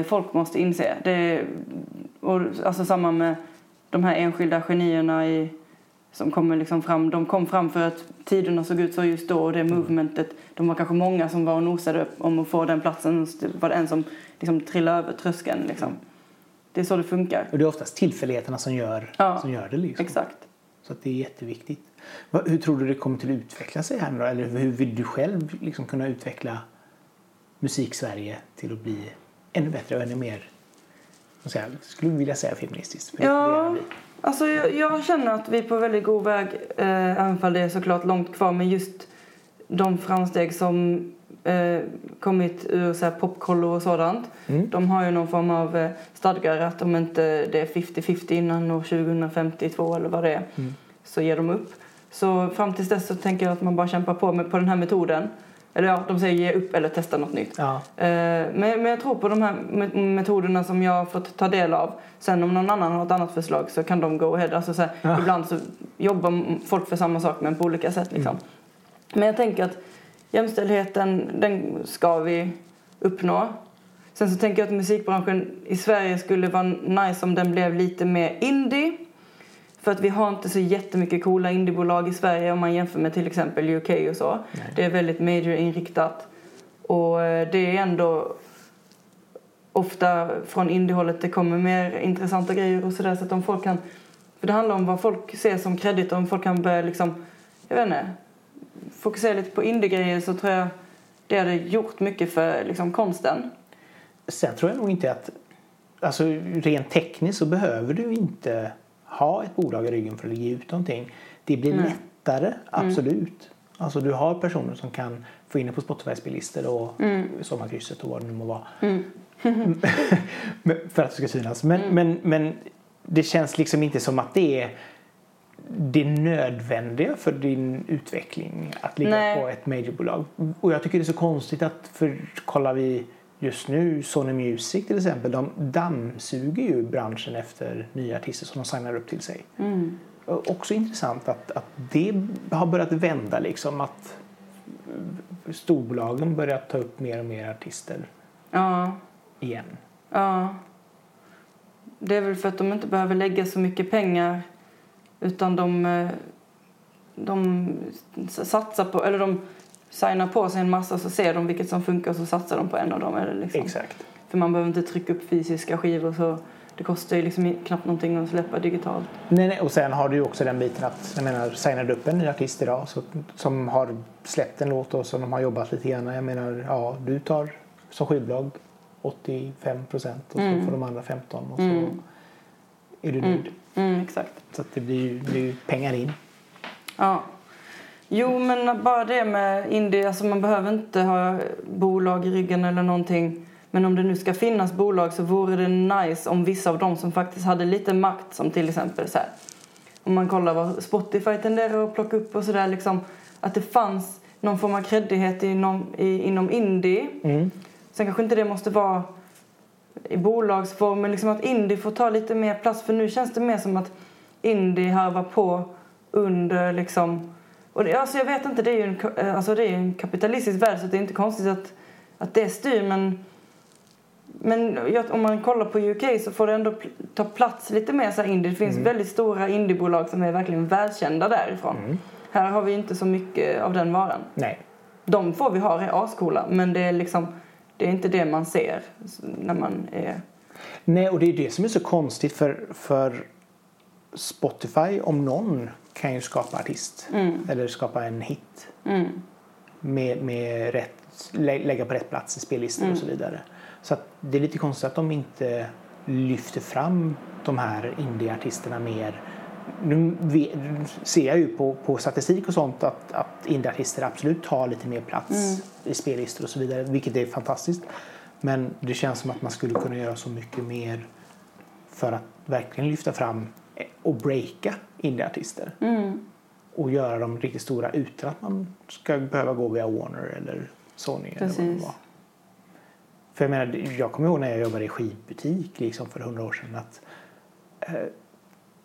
[SPEAKER 2] folk måste inse. Det är, och, alltså samma med de här enskilda genierna i, som kommer liksom fram. De kom fram för att tiderna såg ut så just då och det movementet. De var kanske många som var och nosade om att få den platsen. Det var det en som liksom trillade över tröskeln liksom. Det är så det funkar.
[SPEAKER 1] Och det är oftast tillfälligheterna som gör,
[SPEAKER 2] Ja,
[SPEAKER 1] som gör det. Liksom.
[SPEAKER 2] Exakt.
[SPEAKER 1] Så att det är jätteviktigt. Hur tror du det kommer till att utveckla sig här nu då? Eller hur vill du själv liksom kunna utveckla musik-Sverige till att bli ännu bättre och ännu mer, jag, skulle vilja säga feministiskt.
[SPEAKER 2] Ja, alltså jag, jag känner att vi är på väldigt god väg, eh, även om det är såklart långt kvar. Men just de framsteg som eh, kommit ur så här, popkollor och sådant.
[SPEAKER 1] Mm.
[SPEAKER 2] De har ju någon form av eh, stadgar att om inte det är 50-50 innan år 2052 eller vad det är
[SPEAKER 1] Mm.
[SPEAKER 2] så ger de upp. Så fram tills dess så tänker jag att man bara kämpar på med, på den här metoden. Eller ja, de säger ge upp eller testa något nytt.
[SPEAKER 1] Ja,
[SPEAKER 2] Eh, Men, men jag tror på de här me- metoderna som jag har fått ta del av. Sen om någon annan har ett annat förslag så kan de go ahead. Alltså så här,
[SPEAKER 1] Ja.
[SPEAKER 2] Ibland så jobbar folk för samma sak men på olika sätt. Liksom. Men jag tänker att jämställdheten den ska vi uppnå. Sen så tänker jag att musikbranschen i Sverige skulle vara nice om den blev lite mer indie. För att vi har inte så jättemycket coola indiebolag i Sverige om man jämför med till exempel UK och så.
[SPEAKER 1] Nej.
[SPEAKER 2] Det är väldigt major-inriktat. Och eh, det är ändå ofta från indiehållet det kommer mer intressanta grejer och sådär så att om folk kan för det handlar om vad folk ser som kredit och om folk kan börja liksom jag vet inte fokusera lite på indie-grejer så tror jag det hade gjort mycket för liksom konsten.
[SPEAKER 1] Sen tror jag nog inte att, alltså rent tekniskt så behöver du inte ha ett bolag i ryggen för att ge ut någonting. Det blir
[SPEAKER 2] Nej.
[SPEAKER 1] lättare, absolut. Alltså du har personer som kan få in det på Spotify spellistor och Sommarkrysset och vad det nu må vara. <laughs> Men- för att det ska synas. Men, men, men det känns liksom inte som att det är det nödvändiga för din utveckling att ligga
[SPEAKER 2] Nej.
[SPEAKER 1] på ett majorbolag. Och jag tycker det är så konstigt att, för kollar vi just nu Sony Music till exempel, de dammsuger ju branschen efter nya artister som de signar upp till sig. Och Också intressant att, att det har börjat vända liksom att storbolagen börjar ta upp mer och mer artister
[SPEAKER 2] Ja,
[SPEAKER 1] igen.
[SPEAKER 2] ja. Det är väl för att de inte behöver lägga så mycket pengar utan de, eh, de satsar på, eller de signar på sig en massa så ser de vilket som funkar så satsar de på en av dem. Eller liksom.
[SPEAKER 1] Exakt.
[SPEAKER 2] För man behöver inte trycka upp fysiska skivor så det kostar ju liksom knappt någonting att släppa digitalt.
[SPEAKER 1] Nej, nej, och sen har du ju också den biten att, jag menar, signar du upp en ny artist idag så, som har släppt en låt och som de har jobbat lite grann. Jag menar, ja, du tar som skivbolag 85 procent och så
[SPEAKER 2] Mm.
[SPEAKER 1] får de andra 15 och så
[SPEAKER 2] Mm.
[SPEAKER 1] är du nöjd.
[SPEAKER 2] Mm, exakt.
[SPEAKER 1] Så att det blir ju pengar in.
[SPEAKER 2] Ja. Jo, men bara det med indie, alltså man behöver inte ha bolag i ryggen eller någonting. Men om det nu ska finnas bolag så vore det nice om vissa av dem som faktiskt hade lite makt, som till exempel så här, om man kollar vad Spotify tenderar att plocka upp och sådär liksom, att det fanns någon form av kreddighet inom, i, inom indie.
[SPEAKER 1] Mm.
[SPEAKER 2] Sen kanske inte det måste vara i bolagsform, men liksom att indie får ta lite mer plats. För nu känns det mer som att indie harvar på under liksom... Och det, alltså jag vet inte, det är ju en, ka- alltså det är en kapitalistisk värld så det är inte konstigt att, att det styr. Men, men om man kollar på UK så får det ändå ta plats lite mer så indie. Det finns väldigt stora indiebolag som är verkligen välkända därifrån. Här har vi inte så mycket av den varan.
[SPEAKER 1] Nej.
[SPEAKER 2] De få vi har är ascoola men det är liksom det är inte det man ser när man är...
[SPEAKER 1] Nej, och det är det som är så konstigt för, för Spotify om någon kan ju skapa artist eller skapa en hit
[SPEAKER 2] Mm.
[SPEAKER 1] med, med rätt, lä, lägga på rätt plats i spellistor och så vidare. Så det är lite konstigt att de inte lyfter fram de här indieartisterna mer. Nu ser jag ju på, på statistik och sånt att, att indieartister absolut tar lite mer plats i spellistor och så vidare, vilket är fantastiskt. Men det känns som att man skulle kunna göra så mycket mer för att verkligen lyfta fram och breaka indieartister
[SPEAKER 2] Mm.
[SPEAKER 1] och göra dem riktigt stora utan att man ska behöva gå via Warner eller Sony. Eller vad det
[SPEAKER 2] Precis.
[SPEAKER 1] var. För jag menar, jag kommer ihåg när jag jobbade i skivbutik liksom för hundra år sedan att eh,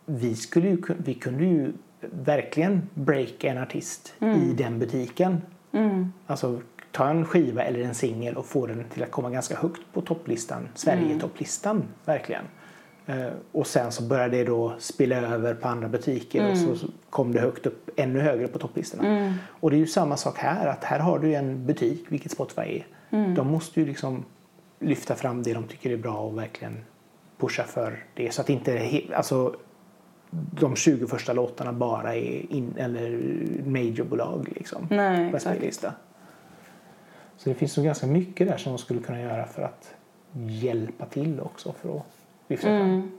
[SPEAKER 1] vi, skulle ju, vi kunde ju verkligen breaka en artist i den butiken.
[SPEAKER 2] Mm.
[SPEAKER 1] Alltså ta en skiva eller en singel och få den till att komma ganska högt på topplistan, Sverige-topplistan verkligen. Eh, och sen så började det då spilla över på andra butiker och så kom det högt upp, ännu högre på topplistorna. Och det är ju samma sak här, att här har du en butik, vilket Spotify är. De måste ju liksom lyfta fram det de tycker är bra och verkligen pusha för det. Så att inte alltså, de 20 första låtarna bara är in, eller majorbolag liksom
[SPEAKER 2] Nej,
[SPEAKER 1] på spellista. Så det finns nog ganska mycket där som de skulle kunna göra för att hjälpa till också för att lyfta fram.
[SPEAKER 2] Mm.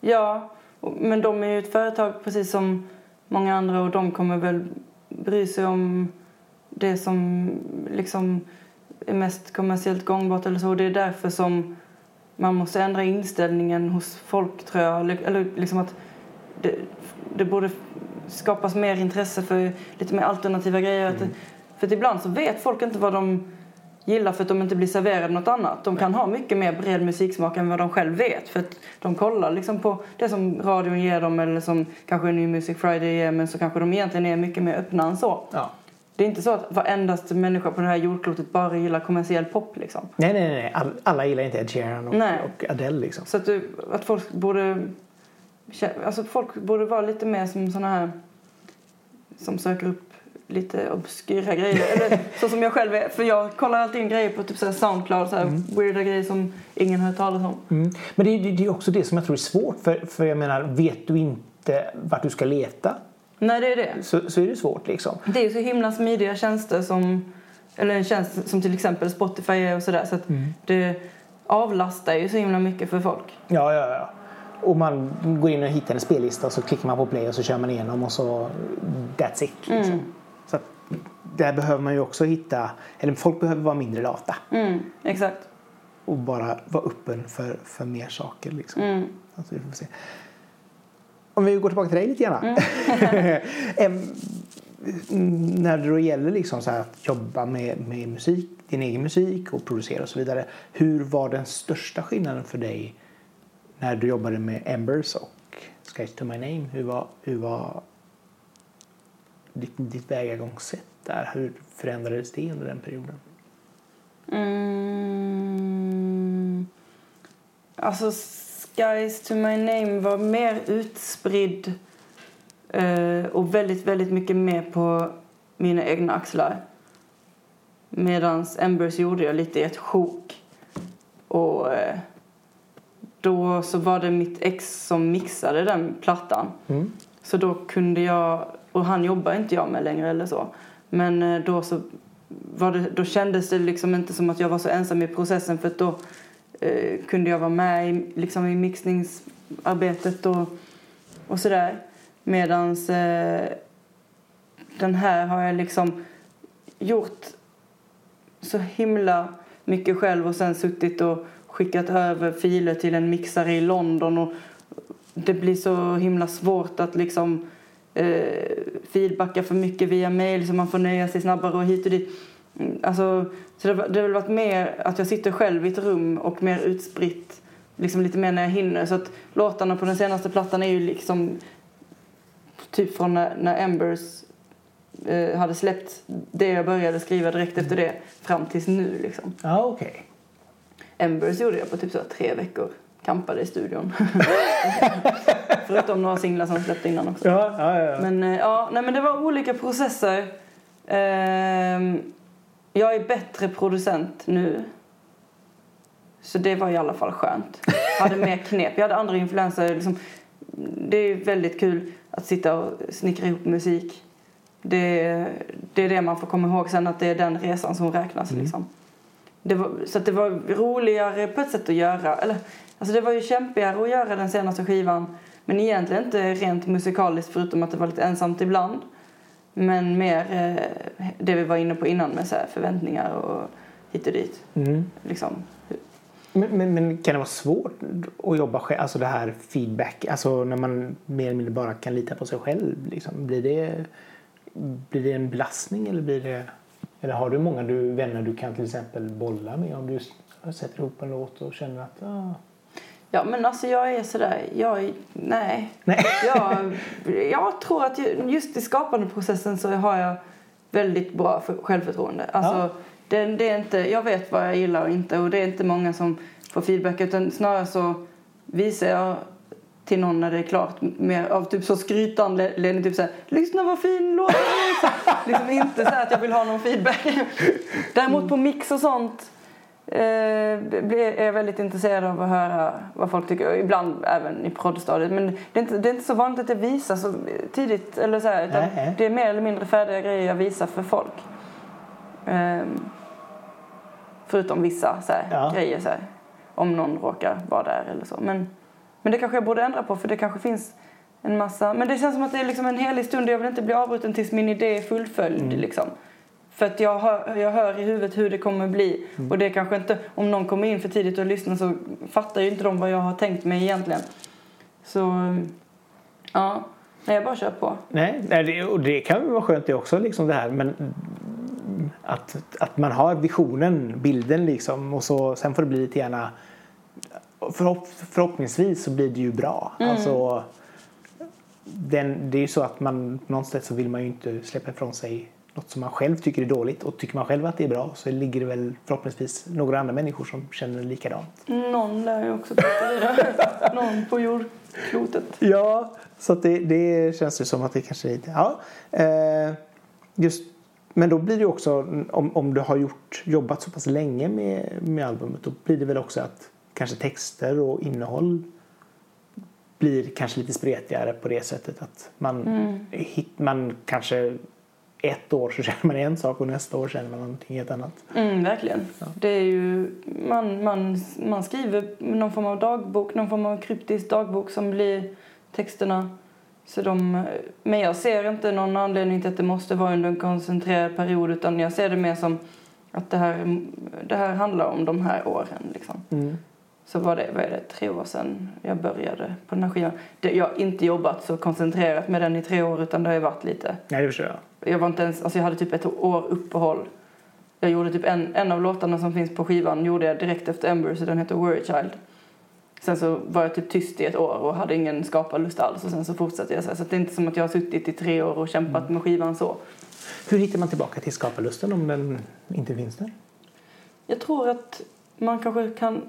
[SPEAKER 2] Ja, men de är ju ett företag precis som många andra och de kommer väl bry sig om det som liksom är mest kommersiellt gångbart eller så. Det är därför som man måste ändra inställningen hos folk tror jag. Eller, liksom att det, det borde skapas mer intresse för lite mer alternativa grejer. Att, för ibland så vet folk inte vad de gillar för att de inte blir serverade något annat. De kan ha mycket mer bred musiksmak än vad de själv vet. För att de kollar liksom på det som radion ger dem eller som kanske New Music Friday ger men så kanske de egentligen är mycket mer öppna än så.
[SPEAKER 1] Ja.
[SPEAKER 2] Det är inte så att varendaste människa på det här jordklotet bara gillar kommersiell pop liksom.
[SPEAKER 1] Nej, nej, nej. All, alla gillar inte Ed Sheeran och, och Adele liksom.
[SPEAKER 2] Så att, du, att folk borde alltså folk borde vara lite mer som såna här som söker upp lite obskyra grejer. Eller så som jag själv är. För jag kollar alltid in grejer på typ så Soundcloud, så här weirda grejer som ingen har hört talas om.
[SPEAKER 1] Mm. Men det, är- också det som jag tror är svårt. För, för jag menar, vet du inte vart du ska leta
[SPEAKER 2] Nej, det är det.
[SPEAKER 1] så, så är det svårt liksom.
[SPEAKER 2] Det är ju så himla smidiga tjänster som, eller en tjänst som till exempel Spotify är och sådär. Så att det avlastar ju så himla mycket för folk.
[SPEAKER 1] Ja, ja, ja. Och man går in och hittar en spellista och så klickar man på play och så kör man igenom och så that's it. Liksom. Så där behöver man ju också hitta, eller folk behöver vara mindre lata
[SPEAKER 2] Mm, exakt.
[SPEAKER 1] och bara vara öppen för, för mer saker. Liksom.
[SPEAKER 2] Mm.
[SPEAKER 1] Alltså, vi får se. Om vi går tillbaka till dig lite grann. <laughs> Em, när det då gäller liksom så att jobba med, med musik, din egen musik och producera och så vidare. Hur var den största skillnaden för dig när du jobbade med Embers och Skies to my name? Hur var, hur var ditt, ditt vägagångssätt där? Hur förändrades det under den perioden?
[SPEAKER 2] Mm. Alltså, Skies to my name var mer utspridd eh, och väldigt, väldigt mycket mer på mina egna axlar. Medan Embers gjorde jag lite i ett sjok. Och eh, då så var det mitt ex som mixade den plattan.
[SPEAKER 1] Mm.
[SPEAKER 2] Så då kunde jag, och han jobbar inte jag med längre eller så. Men eh, då så var det, då kändes det liksom inte som att jag var så ensam i processen för då eh, kunde jag vara med i, liksom i mixningsarbetet och, och sådär. Medans eh, den här har jag liksom gjort så himla mycket själv och sen suttit och skickat över filer till en mixare i London och det blir så himla svårt att liksom eh, feedbacka för mycket via mail så man får nöja sig snabbare och hit och dit. Mm, Alltså, så det, det har väl varit mer att jag sitter själv i ett rum och mer utspritt liksom lite mer när jag hinner. Så att låtarna på den senaste plattan är ju liksom typ från när, när Embers eh, hade släppt det jag började skriva direkt efter det fram tills nu liksom.
[SPEAKER 1] Ja, okej.
[SPEAKER 2] Embers gjorde jag på typ så tre veckor. Kampade i studion. <laughs> Förutom några singlar som släppte innan också.
[SPEAKER 1] Ja, ja, ja.
[SPEAKER 2] Men eh, ja, nej men det var olika processer. Ehm, jag är bättre producent nu. Så det var i alla fall skönt. Jag hade mer knep. Jag hade andra influenser. Liksom, det är väldigt kul att sitta och snickra ihop musik. Det, det är det man får komma ihåg sen att det är den resan som räknas. Liksom. Det var, så det var roligare på ett sätt att göra. Eller, alltså det var ju kämpigare att göra den senaste skivan. Men egentligen inte rent musikaliskt förutom att det var lite ensamt ibland. Men mer eh, det vi var inne på innan med så förväntningar och hit och dit.
[SPEAKER 1] Mm.
[SPEAKER 2] Liksom.
[SPEAKER 1] Men, men, men kan det vara svårt att jobba själv? Alltså det här feedback, alltså när man mer eller mindre bara kan lita på sig själv. Liksom. Blir, det, blir det en belastning eller blir det... Eller har du många du, vänner du kan till exempel bolla med om du sätter ihop en låt och känner att... Ah,
[SPEAKER 2] Ja men alltså jag är sådär, jag nej.
[SPEAKER 1] nej.
[SPEAKER 2] Jag, jag tror att ju- just i skapandeprocessen så har jag väldigt bra för, självförtroende. Alltså,
[SPEAKER 1] Ja.
[SPEAKER 2] det, det är inte, jag vet vad jag gillar och inte och det är inte många som får feedback utan snarare så visar jag till någon när det är klart mer av typ så skrytanledning typ såhär lyssna vad fin låt är." liksom inte så att jag vill ha någon feedback <laughs> däremot på mix och sånt är jag väldigt intresserad av att höra vad folk tycker. Ibland även i proddstadiet men det är, inte, det är inte så vanligt att jag visar så tidigt eller så här,
[SPEAKER 1] Nej,
[SPEAKER 2] det är mer eller mindre färdiga grejer jag visar för folk. Ehm, förutom vissa så här,
[SPEAKER 1] Ja.
[SPEAKER 2] grejer så här, om någon råkar vara där eller så. Men, men det kanske jag borde ändra på för det kanske finns en massa. Men det känns som att det är liksom en helig stund. Och jag vill inte bli avbruten tills min idé är fullföljd liksom. För att jag hör, jag hör i huvudet hur det kommer bli. Och det kanske inte, om någon kommer in för tidigt och lyssnar så fattar ju inte de vad jag har tänkt mig egentligen. Så, ja. Nej, jag bara kör på.
[SPEAKER 1] Nej, det, och det kan ju vara skönt det också, liksom det här. Men mm, att, att man har visionen, bilden liksom. Och så, sen får det bli lite gärna... Förhopp, förhoppningsvis så blir det ju bra. Alltså, den, det är ju så att man någonstans så vill man ju inte släppa ifrån sig något som man själv tycker är dåligt. Och tycker man själv att det är bra så ligger det väl förhoppningsvis några andra människor som känner likadant.
[SPEAKER 2] Någon lär ju också prata. Någon på jordklotet.
[SPEAKER 1] Ja, så det, det känns ju som att det kanske är lite... Ja, eh, just, men då blir det också, om, om du har gjort, jobbat så pass länge med, med albumet, då blir det väl också att kanske texter och innehåll blir kanske lite spretigare på det sättet att man, hit, man kanske ett år så <laughs> känner man en sak och nästa år känner man någonting helt annat.
[SPEAKER 2] Mm, verkligen. Det är ju, man, man, man skriver någon form av dagbok, någon form av kryptisk dagbok som blir texterna. Så de, men jag ser inte någon anledning till att det måste vara under en koncentrerad period utan jag ser det mer som att det här, det här handlar om de här åren. Liksom.
[SPEAKER 1] Mm.
[SPEAKER 2] Så var det, vad är det, tre år sedan jag började på den här skivan. Det, jag har inte jobbat så koncentrerat med den i tre år utan det har ju varit lite
[SPEAKER 1] Nej, det förstår jag.
[SPEAKER 2] Jag var inte ens, alltså jag hade typ ett år uppehåll. Jag gjorde typ en, en av låtarna som finns på skivan gjorde jag direkt efter Ember så den heter Worry Child. Sen så var jag typ tyst i ett år och hade ingen skaparlust alls och sen så fortsatte jag så, här. så det är inte som att jag har suttit i tre år och kämpat med skivan så.
[SPEAKER 1] Hur hittar man tillbaka till skaparlusten om den inte finns där?
[SPEAKER 2] Jag tror att man kanske kan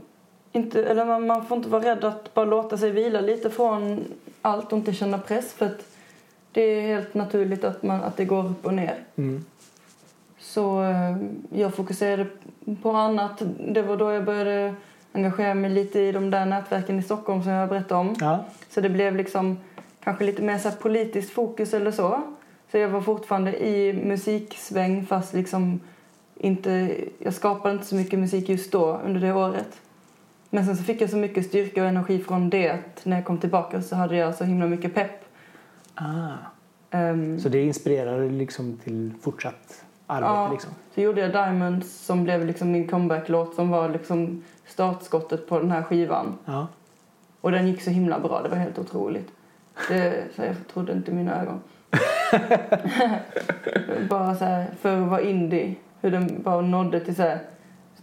[SPEAKER 2] inte, eller man, man får inte vara rädd att bara låta sig vila lite från allt och inte känna press för att det är helt naturligt att, man, att det går upp och ner.
[SPEAKER 1] Mm.
[SPEAKER 2] Så eh, jag fokuserade på annat. Det var då jag började engagera mig lite i de där nätverken i Stockholm som jag berättade om.
[SPEAKER 1] Ja.
[SPEAKER 2] Så det blev liksom kanske lite mer så politiskt fokus eller så. Så jag var fortfarande i musiksväng fast liksom inte, jag skapade inte så mycket musik just då under det året. Men sen så fick jag så mycket styrka och energi från det att när jag kom tillbaka så hade jag så himla mycket pepp.
[SPEAKER 1] Ah.
[SPEAKER 2] Ehm,
[SPEAKER 1] Så det inspirerade liksom till fortsatt arbete
[SPEAKER 2] Ja.
[SPEAKER 1] liksom?
[SPEAKER 2] Så gjorde jag Diamonds som blev liksom min comeback-låt som var liksom startskottet på den här skivan.
[SPEAKER 1] Ja.
[SPEAKER 2] Och den gick så himla bra, det var helt otroligt. Det, så jag trodde inte mina ögon. <laughs> bara så här, för att vara indie, hur den bara nådde till så här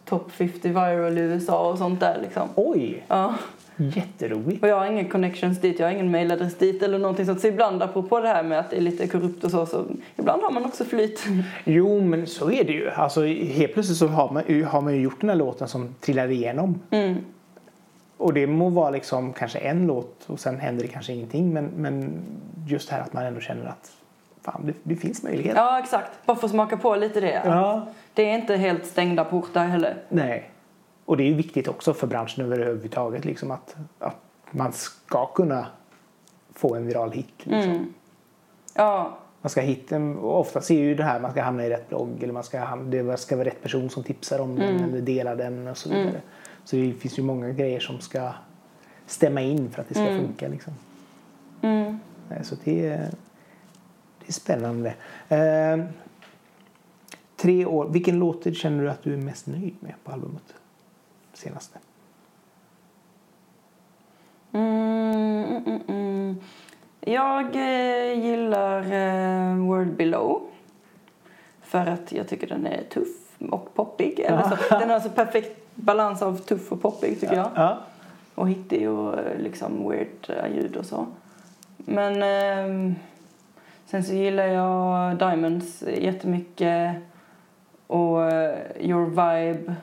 [SPEAKER 2] top 50 viral i USA och sånt där liksom.
[SPEAKER 1] Oj,
[SPEAKER 2] Ja.
[SPEAKER 1] Jätteroligt.
[SPEAKER 2] Och jag har ingen connections dit, jag har ingen mailadress dit eller någonting sånt. Så ibland apropå det här med att det är lite korrupt och så, så ibland har man också flyt. <laughs>
[SPEAKER 1] Jo, men så är det ju. Alltså, helt plötsligt så har man, har man ju gjort den här låten som trillar igenom.
[SPEAKER 2] Mm.
[SPEAKER 1] Och det må vara liksom kanske en låt och sen händer det kanske ingenting. Men, men just här att man ändå känner att fan, det, det finns möjlighet.
[SPEAKER 2] Ja, exakt. Bara få smaka på lite det.
[SPEAKER 1] Ja.
[SPEAKER 2] Det är inte helt stängda portar heller.
[SPEAKER 1] Nej. Och det är viktigt också för branschen överhuvudtaget liksom att, att man ska kunna få en viral hit. Liksom.
[SPEAKER 2] Mm. Ja,
[SPEAKER 1] Man ska hitta, och oftast är ju det här man ska hamna i rätt blogg eller man ska, det ska vara rätt person som tipsar om den eller delar den och så vidare. Så det finns ju många grejer som ska stämma in för att det ska funka. Liksom.
[SPEAKER 2] mm.
[SPEAKER 1] Så det, är- det är spännande. Eh, tre år, vilken låt känner du att du är mest nöjd med på albumet? Senaste.
[SPEAKER 2] Mm, mm, mm. Jag eh, gillar eh, Word Below. För att jag tycker den är tuff och poppig. Eller så, den har så perfekt balans av tuff och poppig tycker jag.
[SPEAKER 1] Ja.
[SPEAKER 2] Och hittig och eh, liksom weird eh, ljud och så. Men ehm, sen så gillar jag Diamonds jättemycket. Och eh, Your Vibe.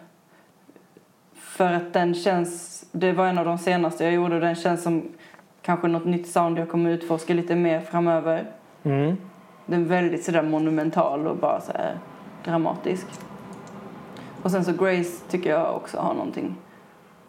[SPEAKER 2] För att den känns, det var en av de senaste jag gjorde och den känns som kanske något nytt sound jag kommer utforska lite mer framöver.
[SPEAKER 1] Mm.
[SPEAKER 2] Den är väldigt sådär monumental och bara så dramatisk. Och sen så Grace tycker jag också har någonting.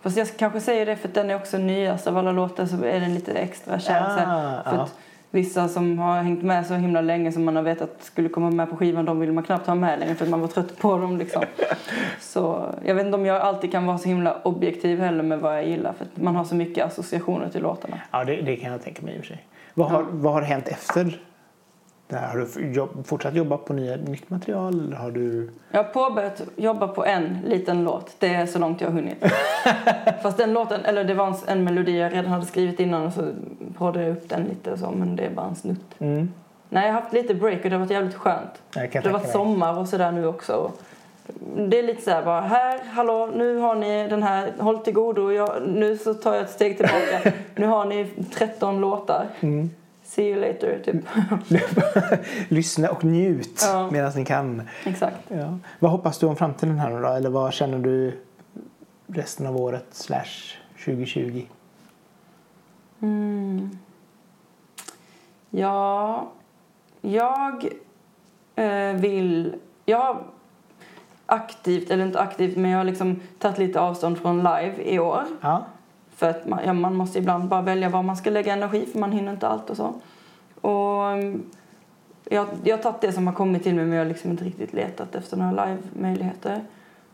[SPEAKER 2] Fast jag kanske säger det för att den är också nyast av alla låtar så är den lite extra kär. här.
[SPEAKER 1] Ah,
[SPEAKER 2] för
[SPEAKER 1] ja.
[SPEAKER 2] att vissa som har hängt med så himla länge som man har vetat skulle komma med på skivan de vill man knappt ha med längre för att man var trött på dem liksom. <laughs> Så jag vet inte om jag alltid kan vara så himla objektiv heller med vad jag gillar för man har så mycket associationer till låtarna.
[SPEAKER 1] Ja, det, det kan jag tänka mig i och för sig. Vad har, vad har hänt efter? Har du jobb, fortsatt jobba på nya, nytt material? Eller har du...
[SPEAKER 2] Jag har påbörjat jobba på en liten låt. Det är så långt jag har hunnit. <laughs> Fast den låten, eller det var en, en melodi jag redan hade skrivit innan och så jag upp den lite och så, men det är bara en snutt.
[SPEAKER 1] Mm.
[SPEAKER 2] Nej, jag har haft lite break och det har varit jävligt skönt. Det har varit sommar och sådär nu också. Det är lite så här bara, här, hallå, nu har ni den här, håll till godo, jag, nu så tar jag ett steg tillbaka. <laughs> nu har ni 13 låtar.
[SPEAKER 1] Mm.
[SPEAKER 2] See you later, typ. <laughs>
[SPEAKER 1] Lyssna och njut
[SPEAKER 2] Ja.
[SPEAKER 1] medan ni kan.
[SPEAKER 2] Exakt.
[SPEAKER 1] Ja. Vad hoppas du om framtiden här nu då? Eller vad känner du resten av året slash 2020?
[SPEAKER 2] Mm. Ja, jag eh, vill... Jag har aktivt, eller inte aktivt, men jag har liksom tagit lite avstånd från live i år.
[SPEAKER 1] Ja.
[SPEAKER 2] För att man, ja, man måste ibland bara välja var man ska lägga energi för man hinner inte allt och så. Och mm, jag, jag har tagit det som har kommit till mig men jag har liksom inte riktigt letat efter några live-möjligheter.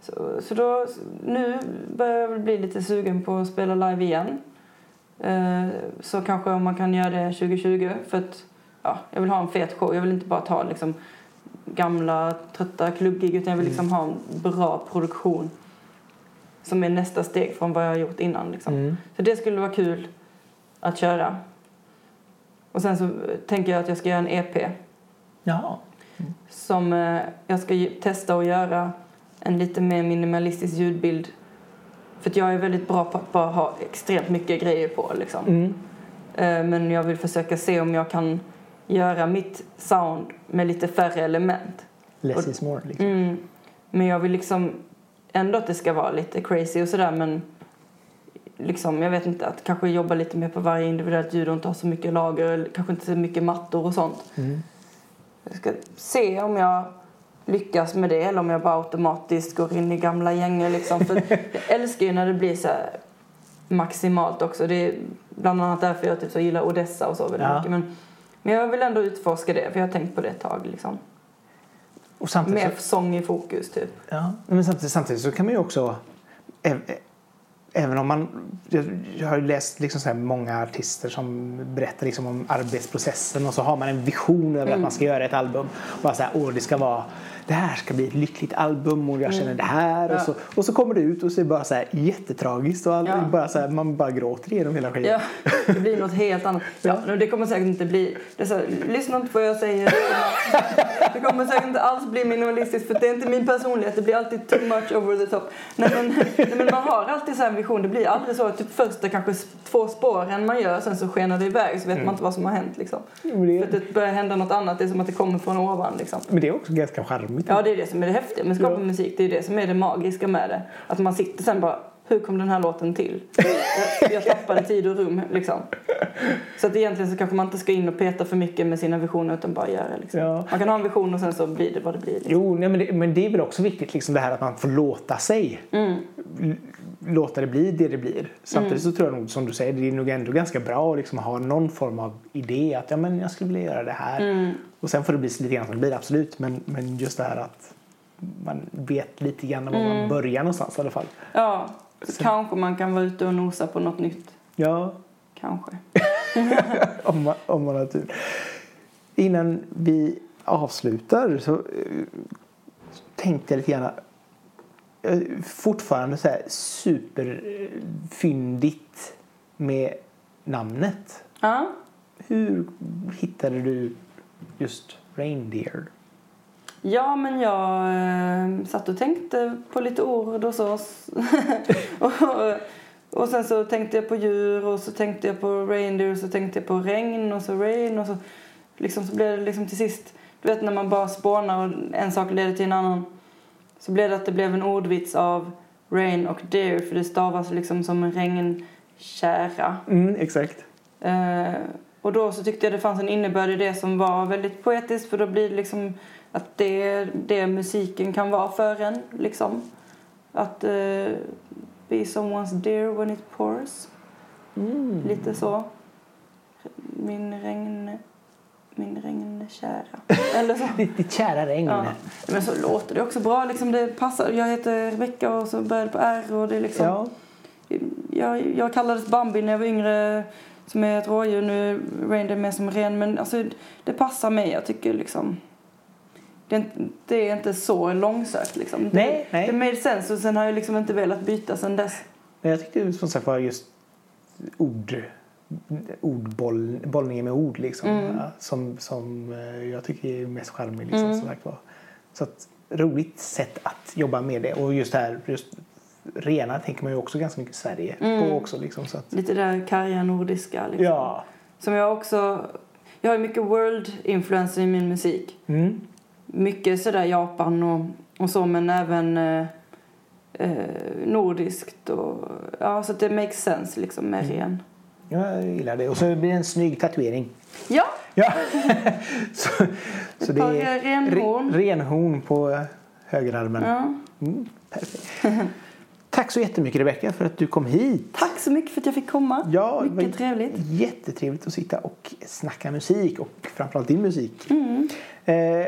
[SPEAKER 2] Så, så då, nu börjar jag bli lite sugen på att spela live igen. Eh, så kanske om man kan göra det 2020 för att ja, jag vill ha en fet show. Jag vill inte bara ta liksom gamla trötta klubbgig utan jag vill liksom ha en bra produktion som är nästa steg från vad jag har gjort innan. Liksom.
[SPEAKER 1] Mm.
[SPEAKER 2] Så det skulle vara kul att köra. Och sen så tänker jag att jag ska göra en EP
[SPEAKER 1] Jaha.
[SPEAKER 2] som eh, jag ska testa att göra en lite mer minimalistisk ljudbild. För jag är väldigt bra på att bara ha extremt mycket grejer på liksom.
[SPEAKER 1] Mm.
[SPEAKER 2] Eh, Men jag vill försöka se om jag kan göra mitt sound med lite färre element.
[SPEAKER 1] Less
[SPEAKER 2] Och-
[SPEAKER 1] is more. Liksom.
[SPEAKER 2] Mm. Men jag vill liksom ändå att det ska vara lite crazy och sådär men liksom, jag vet inte, att kanske jobba lite mer på varje individuellt ljud och inte ha så mycket lager, eller kanske inte så mycket mattor och sånt.
[SPEAKER 1] Mm.
[SPEAKER 2] Jag ska se om jag lyckas med det eller om jag bara automatiskt går in i gamla gängor liksom. För jag <laughs> älskar ju när det blir så maximalt också. Det är bland annat därför jag typ så gillar Odessa och så väldigt
[SPEAKER 1] Ja.
[SPEAKER 2] mycket. Men, men jag vill ändå utforska det för jag har tänkt på det ett tag liksom.
[SPEAKER 1] Och samtidigt,
[SPEAKER 2] Mer
[SPEAKER 1] så,
[SPEAKER 2] sång i fokus typ.
[SPEAKER 1] ja, men samtidigt, samtidigt så kan man ju också... även om man, jag, har ju läst liksom så många artister som berättar liksom om arbetsprocessen och så har man en vision över att man ska göra ett album. Bara så här, åh det ska vara det här ska bli ett lyckligt album och jag känner det här. Och, så, och så kommer det ut och så är det bara så här jättetragiskt och all,
[SPEAKER 2] Ja.
[SPEAKER 1] bara så här, man bara gråter igenom hela skivan.
[SPEAKER 2] Ja, det blir något helt annat. <laughs> Ja, men det kommer säkert inte bli... Det så, här, lyssna inte på vad jag säger. <laughs> Det kommer säkert inte alls bli minimalistiskt för det är inte min personlighet. Det blir alltid too much over the top. Nej, men, nej, men man har alltid så här en vision. Det blir aldrig så typ första kanske två spåren man gör sen så skenar det iväg så vet man inte vad som har hänt liksom.
[SPEAKER 1] Det,
[SPEAKER 2] För det börjar hända något annat. Det är som att det kommer från ovan liksom.
[SPEAKER 1] men det är också ganska charmigt.
[SPEAKER 2] Ja, det är det som är det häftiga med att skapa
[SPEAKER 1] Ja.
[SPEAKER 2] musik. Det är det som är det magiska med det. Att man sitter sen bara, hur kom den här låten till? Jag, jag tappade tid och rum liksom. Så att egentligen så kanske man inte ska in och peta för mycket med sina visioner utan bara göra liksom.
[SPEAKER 1] Ja.
[SPEAKER 2] Man kan ha en vision och sen så blir det vad det blir. Liksom.
[SPEAKER 1] Jo, nej, men, det, men det är väl också viktigt liksom det här att man får låta sig.
[SPEAKER 2] Mm.
[SPEAKER 1] Låta det bli det det blir. Samtidigt så tror jag nog som du säger, det är nog ändå ganska bra att liksom ha någon form av idé att ja, men jag skulle vilja göra det här.
[SPEAKER 2] Mm.
[SPEAKER 1] Och sen får det bli lite grann som det blir, absolut. Men, men just det här att man vet lite grann var
[SPEAKER 2] Mm.
[SPEAKER 1] man börjar någonstans i alla fall.
[SPEAKER 2] Ja, så kanske man kan vara ute och nosa på något nytt.
[SPEAKER 1] Ja,
[SPEAKER 2] Kanske. <laughs>
[SPEAKER 1] om man, om man har tur. Innan vi avslutar så eh, tänkte jag lite grann fortfarande så här superfyndigt med namnet.
[SPEAKER 2] Ja.
[SPEAKER 1] Hur hittade du just Reindeer?
[SPEAKER 2] Ja, men jag eh, satt och tänkte på lite ord och <laughs> så. och, och sen så tänkte jag på djur och så tänkte jag på reindeer och så tänkte jag på regn och så rain och så liksom så blev det liksom till sist, du vet när man bara spånar och en sak leder till en annan. Så blev det att det blev en ordvits av rain och deer för det stavas liksom som en regnkärra.
[SPEAKER 1] Mm, exakt.
[SPEAKER 2] Eh, och då så tyckte jag det fanns en innebörd i det som var väldigt poetiskt för då blir det liksom att det är det musiken kan vara för en liksom. Att eh, be someone's dear when it pours.
[SPEAKER 1] Mm.
[SPEAKER 2] Lite så. Min regn... Min regnkära. <laughs> Eller så.
[SPEAKER 1] Ditt, kära regn.
[SPEAKER 2] Ja. Men så låter det också bra. Liksom det passar. Jag heter Rebecka och så börjar det på R och det är liksom...
[SPEAKER 1] Ja.
[SPEAKER 2] Jag, jag kallades Bambi när jag var yngre som är ett rådjur. Nu Reindeer mer som ren. Men alltså, det passar mig. Jag tycker liksom... Det är, inte, det är inte så långsökt liksom. Det,
[SPEAKER 1] Nej, nej.
[SPEAKER 2] det made sense och sen har jag liksom inte velat byta sen dess.
[SPEAKER 1] Men jag tyckte som sagt var just ord ordbollningen med ord liksom.
[SPEAKER 2] Mm.
[SPEAKER 1] Ja, som, som eh, jag tycker är mest charmig liksom,
[SPEAKER 2] Mm.
[SPEAKER 1] som sagt var. Så att roligt sätt att jobba med det och just det här just rena tänker man ju också ganska mycket Sverige
[SPEAKER 2] Mm.
[SPEAKER 1] på också liksom så att
[SPEAKER 2] Lite där karga nordiska liksom.
[SPEAKER 1] ja.
[SPEAKER 2] Som jag också... Jag har mycket world-influencer i min musik.
[SPEAKER 1] Mm.
[SPEAKER 2] Mycket sådär Japan och, och så men även eh, eh, nordiskt och ja så att det makes sense liksom med
[SPEAKER 1] Mm.
[SPEAKER 2] ren.
[SPEAKER 1] Jag gillar det och så blir det en snygg tatuering.
[SPEAKER 2] Ja,
[SPEAKER 1] Ja. <laughs> så, så
[SPEAKER 2] Ett par renhorn.
[SPEAKER 1] Re, renhorn på högerarmen.
[SPEAKER 2] ja.
[SPEAKER 1] Mm, perfekt. Tack så jättemycket Rebecka för att du kom hit.
[SPEAKER 2] Tack så mycket för att jag fick komma.
[SPEAKER 1] Ja, det
[SPEAKER 2] Mycket trevligt.
[SPEAKER 1] Jättetrevligt att sitta och snacka musik och framförallt din musik.
[SPEAKER 2] Mm.
[SPEAKER 1] Eh,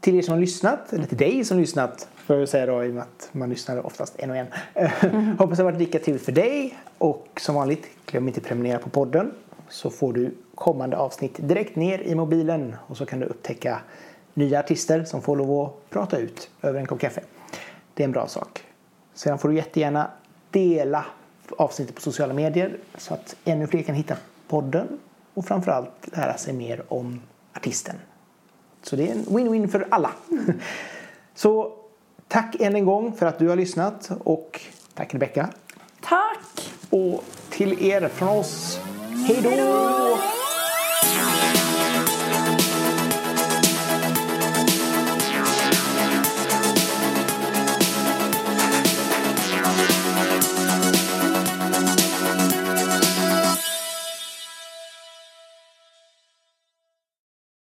[SPEAKER 1] till er som har lyssnat, eller till dig som har lyssnat, får jag säga då i och med att man lyssnar oftast en och en.
[SPEAKER 2] Mm.
[SPEAKER 1] Hoppas det har varit lika trevligt för dig och som vanligt glöm inte prenumerera på podden så får du kommande avsnitt direkt ner i mobilen och så kan du upptäcka nya artister som får lov att prata ut över en kopp kaffe. Det är en bra sak. Sedan får du jättegärna dela avsnittet på sociala medier så att ännu fler kan hitta podden och framförallt lära sig mer om artisten. Så det är en win-win för alla. Så tack än en gång för att du har lyssnat och tack Rebecka.
[SPEAKER 2] Tack!
[SPEAKER 1] Och till er från oss,
[SPEAKER 2] hej då!